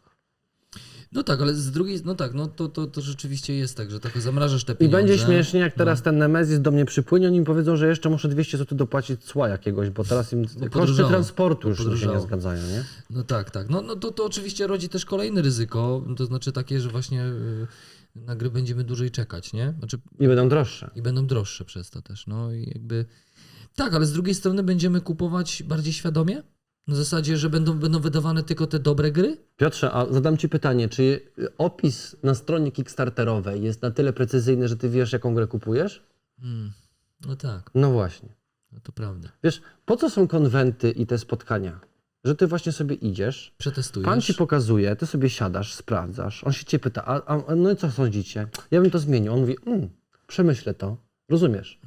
No tak, ale z drugiej, no tak, no to, to, to rzeczywiście jest tak, że trochę zamrażasz te I pieniądze. będzie śmiesznie, jak No. teraz ten Nemesis do mnie przypłynie, oni mi powiedzą, że jeszcze muszę 200 zł dopłacić cła jakiegoś, bo teraz im koszty podrożało. transportu już się nie zgadzają, nie? No tak, tak. No, no to, to oczywiście rodzi też kolejne ryzyko, to znaczy takie, że właśnie y, na gry będziemy dłużej czekać, nie? Znaczy I będą droższe. i będą droższe przez to też, no i jakby... Tak, ale z drugiej strony będziemy kupować bardziej świadomie? Na zasadzie, że będą, będą wydawane tylko te dobre gry? Piotrze, a zadam Ci pytanie, czy opis na stronie Kickstarterowej jest na tyle precyzyjny, że Ty wiesz, jaką grę kupujesz? Hmm. No tak, No właśnie. no to prawda. Wiesz, po co są konwenty i te spotkania? Że Ty właśnie sobie idziesz, Przetestujesz. Pan Ci pokazuje, Ty sobie siadasz, sprawdzasz, on się Cię pyta, a, a no i co sądzicie? Ja bym to zmienił. On mówi, mm, przemyślę to. Rozumiesz?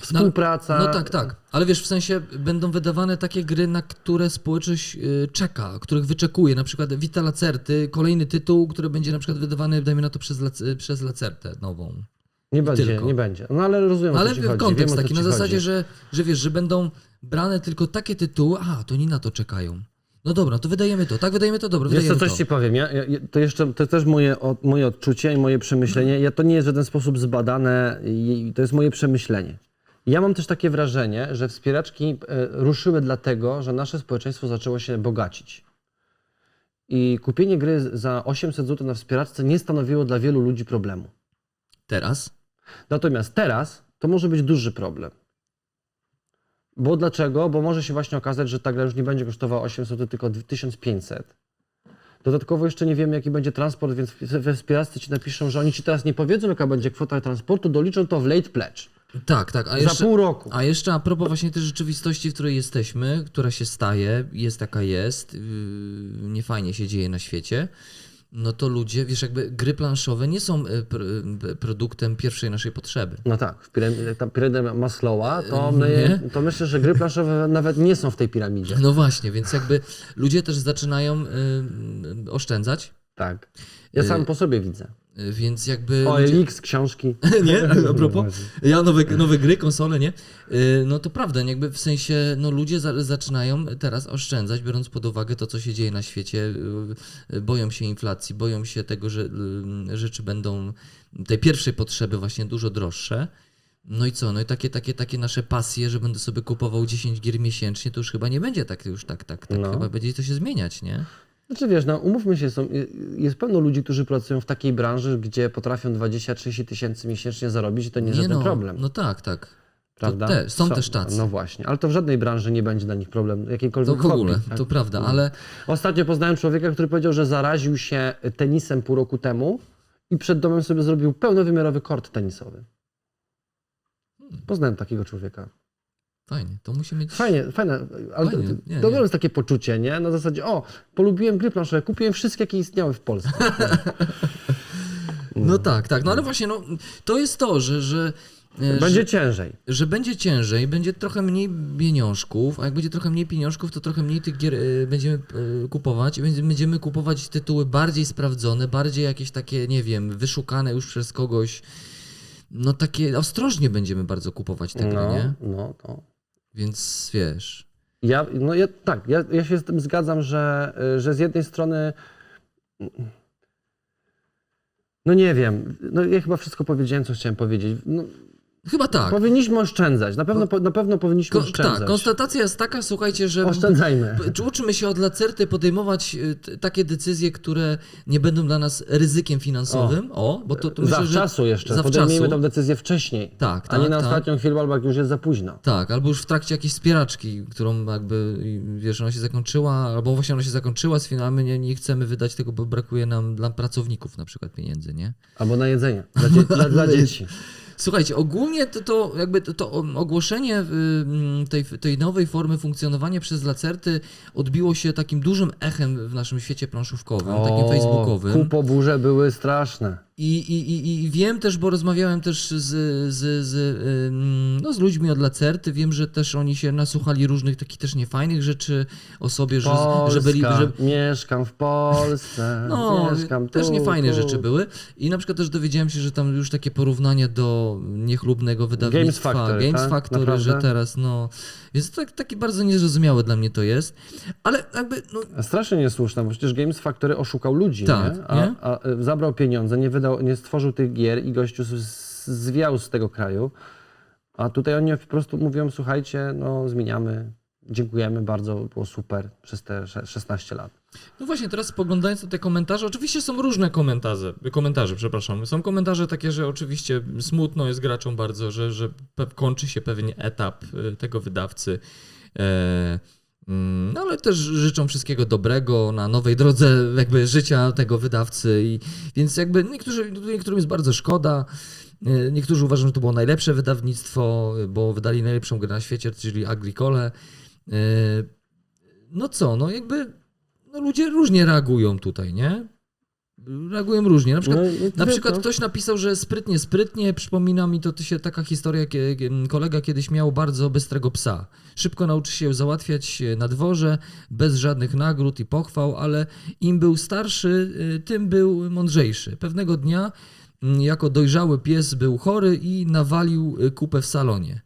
Współpraca. No tak, tak. Ale wiesz, w sensie będą wydawane takie gry, na które społeczność y, czeka, których wyczekuje. Na przykład Vita Lacerty, kolejny tytuł, który będzie na przykład wydawany, dajmy na to, przez, przez Lacertę nową. Nie będzie, tylko. nie będzie. No ale rozumiem, o Ale co Ci w chodzi. kontekst Wiem, o taki, na zasadzie, chodzi. że, że wiesz, że będą brane tylko takie tytuły, a to oni na to czekają. No dobra, to wydajemy to, tak wydajemy to, dobra, Wiesz co, wydajemy coś to. Ci powiem. Ja, ja, to jeszcze, to też moje, od, moje odczucie i moje przemyślenie. Ja to nie jest w żaden sposób zbadane i to jest moje przemyślenie. Ja mam też takie wrażenie, że wspieraczki e, ruszyły dlatego, że nasze społeczeństwo zaczęło się bogacić. I kupienie gry za 800 zł na wspieraczce nie stanowiło dla wielu ludzi problemu. Teraz? Natomiast teraz to może być duży problem. Bo dlaczego? Bo może się właśnie okazać, że ta gra już nie będzie kosztowała 800, zł, tylko 1500. Dodatkowo jeszcze nie wiemy, jaki będzie transport, więc we wspieraccy ci napiszą, że oni ci teraz nie powiedzą, jaka będzie kwota transportu, doliczą to w late pledge. Tak, tak. A Za jeszcze, pół roku. A jeszcze a propos właśnie tej rzeczywistości, w której jesteśmy, która się staje, jest taka jest, yy, niefajnie się dzieje na świecie, no to ludzie, wiesz, jakby gry planszowe nie są y, pr- y, produktem pierwszej naszej potrzeby. No tak, w piram- ta piramidę Maslowa, to, Nie? my, to myślę, że gry planszowe nawet nie są w tej piramidzie. No właśnie, więc jakby ludzie też zaczynają y, oszczędzać, Tak. Ja sam po sobie widzę. y, więc jakby... O, ludzie- Elix, książki. *laughs* nie? A propos, ja nowe, nowe gry, konsole, nie? Y, No to prawda, jakby w sensie, no ludzie za, zaczynają teraz oszczędzać, biorąc pod uwagę to, co się dzieje na świecie. Y, y, Boją się inflacji, boją się tego, że y, rzeczy będą, tej pierwszej potrzeby właśnie dużo droższe. No i co? No i takie, takie, takie nasze pasje, że będę sobie kupował 10 gier miesięcznie, to już chyba nie będzie tak, już tak, tak, tak. No. Chyba będzie to się zmieniać, nie? Znaczy wiesz, no umówmy się, są, jest pełno ludzi, którzy pracują w takiej branży, gdzie potrafią 20-30 tysięcy miesięcznie zarobić i to nie, jest żaden no, problem. No tak, tak. Prawda? te- są też tacy. No właśnie, ale to w żadnej branży nie będzie dla nich problem, To jakiejkolwiek w ogóle, hobby, tak? to prawda, ale Ostatnio poznałem człowieka, który powiedział, że zaraził się tenisem pół roku temu i przed domem sobie zrobił pełnowymiarowy kort tenisowy. Poznałem takiego człowieka. Fajnie, to musi mieć... Fajnie, fajne, ale Fajnie, to, nie, to nie. jest takie poczucie, nie? Na zasadzie, o, polubiłem gry planszowe, kupiłem wszystkie, jakie istniały w Polsce. No tak, tak, no ale właśnie, no, to jest to, że... że e, Będzie że, ciężej. że będzie ciężej, będzie trochę mniej pieniążków, a jak będzie trochę mniej pieniążków, to trochę mniej tych gier e, będziemy e, kupować i będzie- będziemy kupować tytuły bardziej sprawdzone, bardziej jakieś takie, nie wiem, wyszukane już przez kogoś. No takie ostrożnie będziemy bardzo kupować te gry, No, nie? no, to. Więc wiesz. Ja, no ja, tak, ja, ja się z tym zgadzam, że, y, że z jednej strony. No nie wiem, no ja chyba wszystko powiedziałem, co chciałem powiedzieć. No, Chyba tak. Powinniśmy oszczędzać, na pewno, na pewno powinniśmy Ko- oszczędzać. tak, konstatacja jest taka, słuchajcie, że Oszczędzajmy. Uczymy się od lacerty podejmować y, takie decyzje, które nie będą dla nas ryzykiem finansowym. O, bo to, to myślę, że Zawczasu jeszcze, zawczasu. podejmijmy tę decyzję wcześniej, Tak, a nie tak, na tak. ostatnią chwilę, albo jak już jest za późno. Tak, albo już w trakcie jakiejś wspieraczki, którą jakby, wiesz, ona się zakończyła, albo właśnie ona się zakończyła z finałem, nie, nie chcemy wydać tego, bo brakuje nam dla pracowników na przykład pieniędzy, nie? Albo na jedzenie, dla, dzie- *laughs* dla, dla dzieci. Słuchajcie, ogólnie to, to jakby to, to ogłoszenie y, mm, tej, tej nowej formy funkcjonowania przez Lacerty odbiło się takim dużym echem w naszym świecie planszówkowym, takim facebookowym. Kupoburze były straszne. I, i, i, wiem też, bo rozmawiałem też z, z, z, no, z ludźmi od Lacerty, wiem, że też oni się nasłuchali różnych takich też niefajnych rzeczy o sobie, że, Polska, że byli... Że, mieszkam w Polsce, no, mieszkam tu, też niefajne tu. rzeczy były. I na przykład też dowiedziałem się, że tam już takie porównania do niechlubnego wydawnictwa Factory, Games tak? Factory że teraz, no... Więc tak, takie bardzo niezrozumiałe dla mnie to jest. Ale jakby, no, Strasznie niesłuszne, bo przecież Games Factory oszukał ludzi, Tak, nie? A, nie? a y, zabrał pieniądze, nie, wydał, nie stworzył tych gier i gościu zwiał z tego kraju. A tutaj oni po prostu mówią, słuchajcie, no zmieniamy, dziękujemy bardzo, było super przez te sze- 16 lat. No właśnie, teraz spoglądając na te komentarze, oczywiście są różne komentarze, komentarze, przepraszam. Są komentarze takie, że oczywiście smutno jest graczom bardzo, że, że kończy się pewien etap y, tego wydawcy. E, no ale też życzą wszystkiego dobrego na nowej drodze jakby życia tego wydawcy. I, więc jakby niektórzy, niektórym jest bardzo szkoda. E, Niektórzy uważają, że to było najlepsze wydawnictwo, bo wydali najlepszą grę na świecie, czyli Agricole. E, No co, no jakby no ludzie różnie reagują tutaj, nie? Reagują różnie. Na przykład, No na przykład ktoś napisał, że sprytnie, sprytnie. Przypomina mi to, to się taka historia, kie- kie- kolega kiedyś miał bardzo bystrego psa. Szybko nauczy się załatwiać na dworze, bez żadnych nagród i pochwał, ale im był starszy, y, tym był mądrzejszy. Pewnego dnia mm, jako dojrzały pies był chory i nawalił y, kupę w salonie.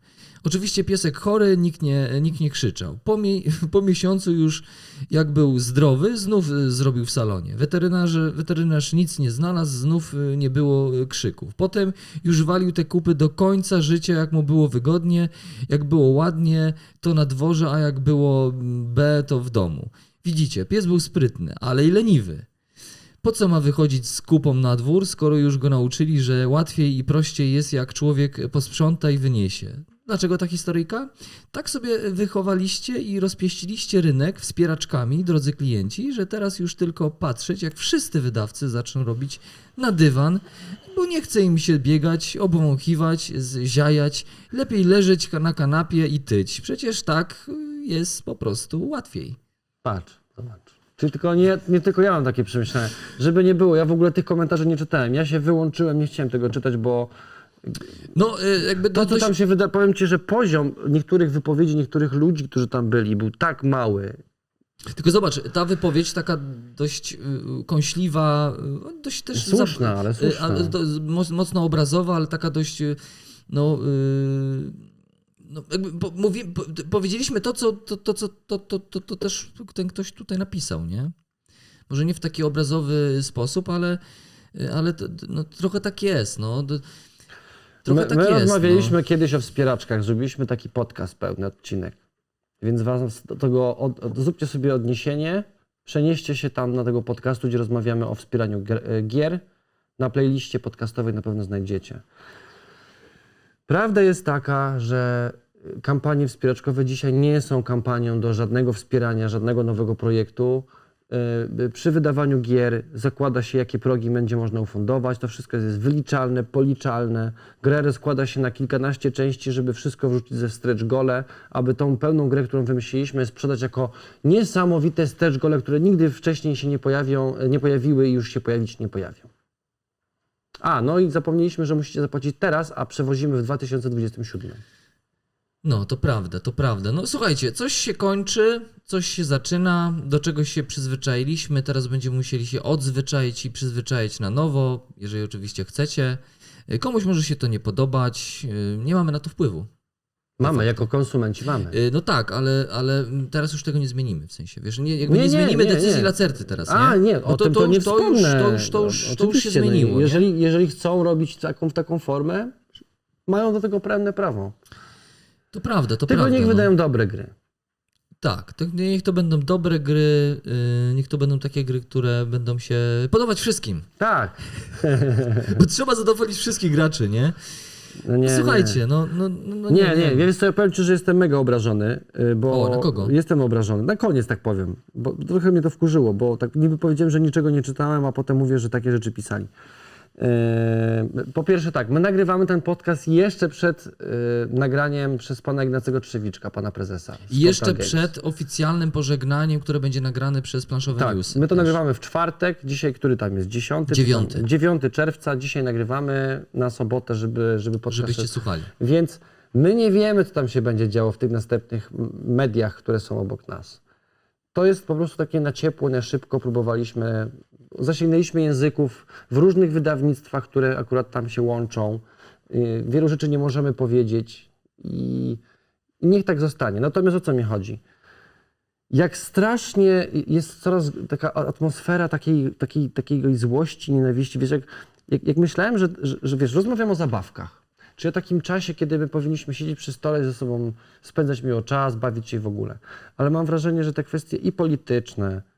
Oczywiście piesek chory, nikt nie, nikt nie krzyczał. Po, mi, *laughs* po miesiącu już jak był zdrowy, znów y, zrobił w salonie. Weterynarze, weterynarz nic nie znalazł, znów y, nie było y, krzyków. Potem już walił te kupy do końca życia, jak mu było wygodnie, jak było ładnie, to na dworze, a jak było mm, B, to w domu. Widzicie, pies był sprytny, ale i leniwy. Po co ma wychodzić z kupą na dwór, skoro już go nauczyli, że łatwiej i prościej jest, jak człowiek posprząta i wyniesie? Dlaczego ta historyjka? Tak sobie wychowaliście i rozpieściliście rynek wspieraczkami, drodzy klienci, że teraz już tylko patrzeć, jak wszyscy wydawcy zaczną robić na dywan, bo nie chce im się biegać, obwąchiwać, zziajać. Lepiej leżeć na kanapie i tyć. Przecież tak jest po prostu łatwiej. Patrz, zobacz. Czy tylko nie, nie tylko ja mam takie przemyślenia. Żeby nie było, ja w ogóle tych komentarzy nie czytałem. Ja się wyłączyłem, nie chciałem tego czytać, bo No, y, jakby to, co dość- tam się wyda, powiem ci, że poziom niektórych wypowiedzi, niektórych ludzi, którzy tam byli, był tak mały. Tylko zobacz, ta wypowiedź taka dość y, kąśliwa, y, dość też... Słuszna, ale słuszna. ale to moc- mocno obrazowa, ale taka dość, no... no jakby po, mówi, po, powiedzieliśmy to, co, to, to, co to, to, to, to też ten ktoś tutaj napisał, nie? Może nie w taki obrazowy sposób, ale, ale to, no, trochę tak jest, no. Trochę My, tak my jest, rozmawialiśmy no. kiedyś o wspieraczkach, zrobiliśmy taki podcast, pełny odcinek. Więc was do tego, od, od, zróbcie sobie odniesienie, przenieście się tam na tego podcastu, gdzie rozmawiamy o wspieraniu gier. gier. Na playliście podcastowej na pewno znajdziecie. Prawda jest taka, że kampanie wspieraczkowe dzisiaj nie są kampanią do żadnego wspierania, żadnego nowego projektu. Yy, Przy wydawaniu gier zakłada się, jakie progi będzie można ufundować. To wszystko jest wyliczalne, policzalne. Grę rozkłada się na kilkanaście części, żeby wszystko wrzucić ze stretch gole, aby tą pełną grę, którą wymyśliliśmy, sprzedać jako niesamowite stretch gole, które nigdy wcześniej się nie, pojawią, nie pojawiły i już się pojawić nie pojawią. A, no i zapomnieliśmy, że musicie zapłacić teraz, a przewozimy w 2027. No, to prawda, to prawda. No słuchajcie, coś się kończy, coś się zaczyna, do czegoś się przyzwyczailiśmy, teraz będziemy musieli się odzwyczaić i przyzwyczaić na nowo, jeżeli oczywiście chcecie. Komuś może się to nie podobać, yy, nie mamy na to wpływu. Mamy, jako konsumenci mamy. Yy, No tak, ale, ale teraz już tego nie zmienimy, w sensie, wiesz, nie, jakby Nie, nie, zmienimy nie, decyzji nie. Lacerty teraz, nie? A, nie, No o tym to, nie to już, to już, to już, No, to już się no zmieniło, nie? jeżeli, jeżeli chcą robić taką, w taką formę, mają do tego pełne prawo. To prawda, to Tylko prawda. niech no. wydają dobre gry. Tak, to niech to będą dobre gry, yy, niech to będą takie gry, które będą się podobać wszystkim. Tak. *laughs* Bo trzeba zadowolić wszystkich graczy, nie? No nie, Słuchajcie, No, no, no, no Nie, nie, nie. Wiesz co, ja powiem ci, że jestem mega obrażony, y, bo... O, na kogo? Jestem obrażony. Na koniec tak powiem, bo trochę mnie to wkurzyło, bo tak niby powiedziałem, że niczego nie czytałem, a potem mówię, że takie rzeczy pisali. Yy, Po pierwsze tak, my nagrywamy ten podcast jeszcze przed yy, nagraniem przez pana Ignacego Trzewiczka, pana prezesa. jeszcze Games. przed oficjalnym pożegnaniem, które będzie nagrane przez planszowe Tak, newsy. my to też. nagrywamy w czwartek, dzisiaj który tam jest? Dziesiąty? Dziewiąty. 9 czerwca, dzisiaj nagrywamy na sobotę, żeby, żeby podcast... Żebyście słuchali. Więc my nie wiemy, co tam się będzie działo w tych następnych mediach, które są obok nas. To jest po prostu takie na ciepło, na szybko próbowaliśmy, zasięgnęliśmy języków w różnych wydawnictwach, które akurat tam się łączą. Yy, Wielu rzeczy nie możemy powiedzieć i, niech tak zostanie. Natomiast o co mi chodzi? Jak strasznie jest coraz taka atmosfera takiej, takiej, takiej złości, nienawiści. Wiesz, jak, jak, jak myślałem, że, że, że wiesz, rozmawiam o zabawkach. Czy o takim czasie, kiedy my powinniśmy siedzieć przy stole ze sobą spędzać miło czas, bawić się w ogóle. Ale mam wrażenie, że te kwestie i polityczne, y,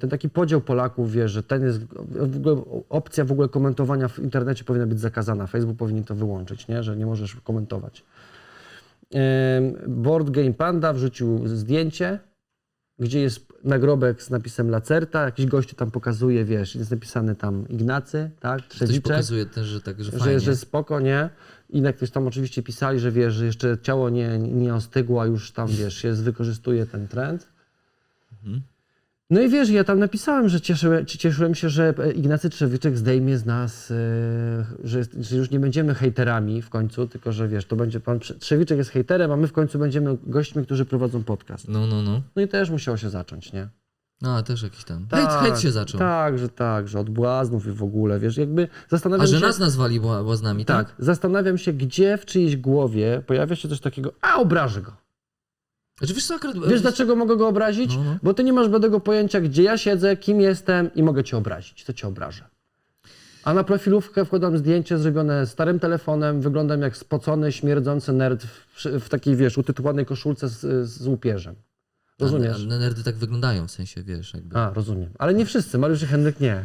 ten taki podział Polaków, wiesz, że ten jest, w ogóle opcja w ogóle komentowania w internecie powinna być zakazana. Facebook powinien to wyłączyć, nie? że nie możesz komentować. Board Game Panda wrzucił zdjęcie, gdzie jest nagrobek z napisem Lacerta, jakiś gościu tam pokazuje, wiesz, jest napisany tam Ignacy, tak, Ktoś Trzewiczek pokazuje też, że tak, że że, fajnie. że spoko, nie? I na ktoś tam oczywiście pisali, że wiesz, że jeszcze ciało nie, nie ostygło, a już tam, wiesz, się wykorzystuje ten trend. Mhm. No i wiesz, ja tam napisałem, że cieszyłem, cieszyłem się, że Ignacy Trzewiczek zdejmie z nas, e, że, że już nie będziemy hejterami w końcu, tylko że wiesz, to będzie pan Trze- Trzewiczek jest hejterem, a my w końcu będziemy gośćmi, którzy prowadzą podcast. No, no, no. No i też musiało się zacząć, nie? A, też jakiś tam. Hejt, hejt się zaczął. Tak, że tak, że od błaznów i w ogóle, wiesz, jakby zastanawiam A że się... nas nazwali bła- błaznami, tak? Tak, zastanawiam się, gdzie w czyjejś głowie pojawia się coś takiego, a obrażę go. Znaczy, wiesz co, akurat... Wiesz dlaczego mogę go obrazić? No, no. Bo ty nie masz żadnego pojęcia, gdzie ja siedzę, kim jestem i mogę cię obrazić. To cię obrażę. A na profilówkę wkładam zdjęcie zrobione starym telefonem, wyglądam jak spocony, śmierdzący nerd w, w takiej, wiesz, utytułowanej koszulce z, z łupieżem. Rozumiesz? A, nerdy tak wyglądają, w sensie, wiesz, jakby. A, rozumiem. Ale nie wszyscy, Mariusz i Henryk nie.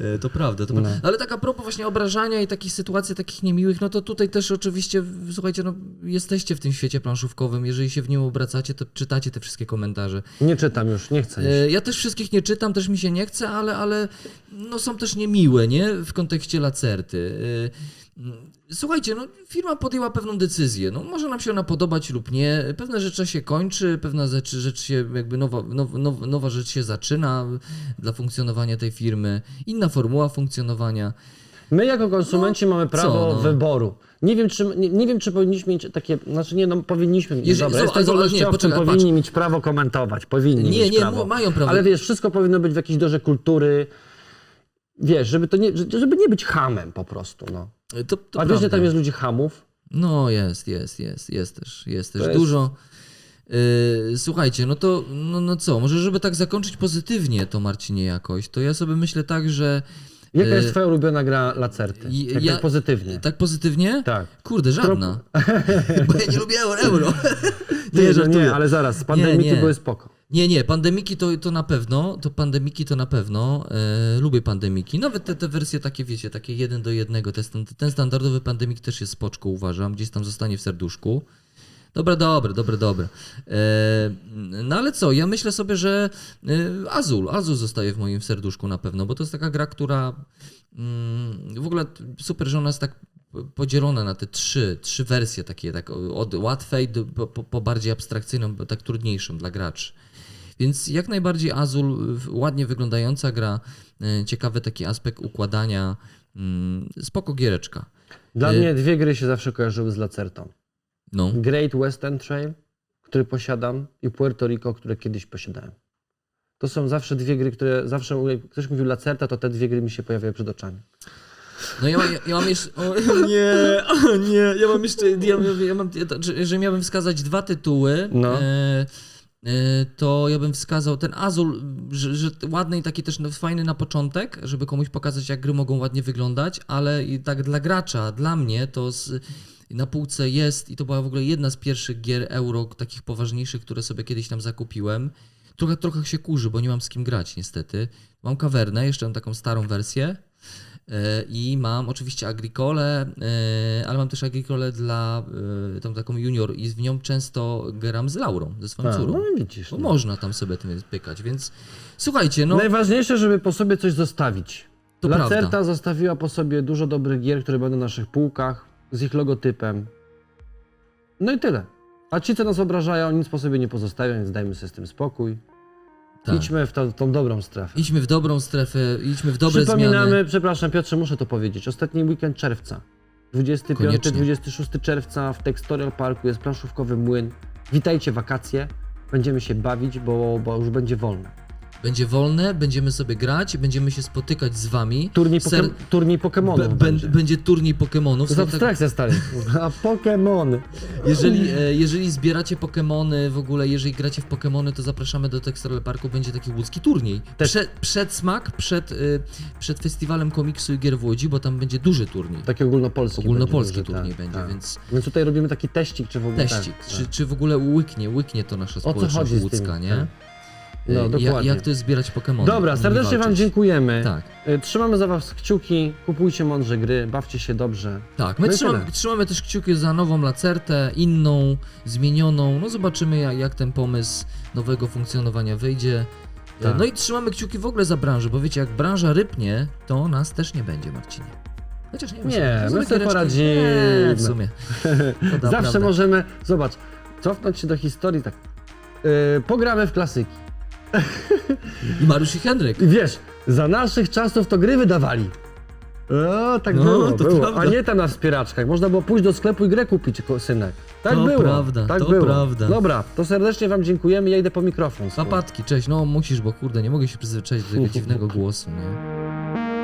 E, To prawda, to No. prawda. Ale tak a propos właśnie obrażania i takich sytuacji takich niemiłych, no to tutaj też oczywiście, słuchajcie, no jesteście w tym świecie planszówkowym, jeżeli się w nim obracacie, to czytacie te wszystkie komentarze. Nie czytam już, nie chcę. E, Ja też wszystkich nie czytam, też mi się nie chce, ale, ale no są też niemiłe, nie? W kontekście lacerty. Słuchajcie, no firma podjęła pewną decyzję. No, może nam się ona podobać lub nie. Pewne rzeczy się kończy, pewna rzecz, rzecz się, jakby nowa, now, now, nowa rzecz się zaczyna dla funkcjonowania tej firmy. Inna formuła funkcjonowania. My jako konsumenci mamy prawo co, no? wyboru. Nie wiem, czy, nie, nie wiem, czy powinniśmy mieć takie, znaczy nie, no powinniśmy mieć, Jeżeli- dobra, jestem wolnościowcem, powinni mieć prawo komentować, powinni Nie, mieć nie, prawo. mają prawo. Ale wiesz, wszystko powinno być w jakiejś dorze kultury, wiesz, żeby to nie, żeby nie być hamem po prostu, no. To, to A wiesz, że prawda. tam jest ludzi hamów? No jest, jest, jest, jest też, jest też To jest- dużo. Yy, słuchajcie, no to no, no co, może żeby tak zakończyć pozytywnie to Marcinie jakoś, to ja sobie myślę tak, że Jaka jest twoja ulubiona gra Lacerty? Tak, ja- tak pozytywnie. tak pozytywnie? Tak. Kurde, żadna. *laughs* Bo ja nie lubię euro. *laughs* euro. Nie, no żartuję. nie, ale zaraz, z pandemiki Nie, nie. były spoko. Nie, nie, pandemiki to, to na pewno, to pandemiki to na pewno, e, lubię pandemiki, nawet te, te wersje takie, wiecie, takie jeden do jednego, te, stan- ten standardowy pandemik też jest spoczko, uważam, gdzieś tam zostanie w serduszku. Dobra, dobre, dobre, dobre. E, no ale co, ja myślę sobie, że e, Azul, Azul zostaje w moim serduszku na pewno, bo to jest taka gra, która mm, w ogóle super, że ona jest tak podzielona na te trzy, trzy wersje takie, tak od łatwej do, po, po- bardziej abstrakcyjną, tak trudniejszą dla graczy. Więc jak najbardziej Azul, ładnie wyglądająca gra, e, ciekawy taki aspekt układania, mm, spoko giereczka. Dla Y- mnie dwie gry się zawsze kojarzyły z Lacertą. No, Great Western Trail, który posiadam i Puerto Rico, które kiedyś posiadałem. To są zawsze dwie gry, które zawsze, jak ktoś mówił Lacerta, to te dwie gry mi się pojawiają przed oczami. no ja, ja, ja mam jeszcze, *laughs* o nie, o nie, ja mam jeszcze, ja, ja mam, ja, jeżeli miałbym wskazać dwa tytuły, No. e, e, to ja bym wskazał ten Azul, że, że ładny i taki też no, fajny na początek, żeby komuś pokazać, jak gry mogą ładnie wyglądać, ale i tak dla gracza, dla mnie to z, na półce jest i to była w ogóle jedna z pierwszych gier euro, takich poważniejszych, które sobie kiedyś tam zakupiłem. Trochę, trochę się kurzy, bo nie mam z kim grać niestety. Mam kawernę, jeszcze mam taką starą wersję. E, I mam oczywiście Agricole, e, ale mam też Agricole dla e, tą taką junior i w nią często gram z Laurą, ze swoją A, córą. no widzisz. No. można tam sobie tym pykać, więc słuchajcie, no Najważniejsze, żeby po sobie coś zostawić. To Lacerta prawda. zostawiła po sobie dużo dobrych gier, które będą na naszych półkach, z ich logotypem. No i tyle. A ci, co nas obrażają, nic po sobie nie pozostawią, więc dajmy sobie z tym spokój. Tak. Idźmy w tą, tą dobrą strefę. idźmy w dobrą strefę, idźmy w dobre Przypominamy, zmiany. przepraszam Piotrze, muszę to powiedzieć, ostatni weekend czerwca. Koniecznie. 25-26 czerwca w Textorial Parku jest planszówkowy młyn. Witajcie wakacje. Będziemy się bawić, bo, bo już będzie wolne. Będzie wolne, będziemy sobie grać, będziemy się spotykać z wami. Turniej, Ser- poke- turniej Pokemonów będzie. będzie turniej Pokemonów. To jest tak- abstrakcja, stary. A Pokemony. Jeżeli, e, jeżeli zbieracie Pokemony, w ogóle jeżeli gracie w Pokemony, to zapraszamy do Textile Parku, będzie taki łódzki turniej. Też- Przed, przedsmak, przed, y, przed festiwalem komiksu i gier w Łodzi, bo tam będzie duży turniej. Taki ogólnopolski. Ogólnopolski będzie, turniej tak, będzie, tak. więc Więc tutaj robimy taki teścik, czy w ogóle teścik, tak, czy, tak. czy w ogóle łyknie, łyknie to nasza co społeczność chodzi z tym? łódzka, nie? Tak. No, ja- dokładnie. Jak to jest zbierać Pokemony? Dobra, nimi serdecznie Wam walczyć. dziękujemy. Tak. Y, Trzymamy za Was kciuki, kupujcie mądrze gry, bawcie się dobrze. Tak, my No i trzymamy, tyle. trzymamy też kciuki za nową lacertę, inną, zmienioną. No zobaczymy jak, jak ten pomysł nowego funkcjonowania wyjdzie. E, Tak. No i trzymamy kciuki w ogóle za branżę, bo wiecie, jak branża rybnie, to nas też nie będzie, Marcinie. Chociaż nie wiem, Nie, są- są my sobie giereczki- poradzimy. Nie, w sumie. *laughs* To da, Zawsze prawda. możemy, zobacz, cofnąć się do historii tak. Pogramy w klasyki. I Mariusz i Henryk. I wiesz, za naszych czasów to gry wydawali. O, tak No, było, to było. prawda. A nie tam na wspieraczkach. Można było pójść do sklepu i grę kupić, ko- synek. Tak To było. prawda, tak to było. prawda. Dobra, to serdecznie Wam dziękujemy. Ja idę po mikrofon. Papatki, cześć. No musisz, bo kurde, nie mogę się przyzwyczaić do tego *laughs* dziwnego głosu, nie?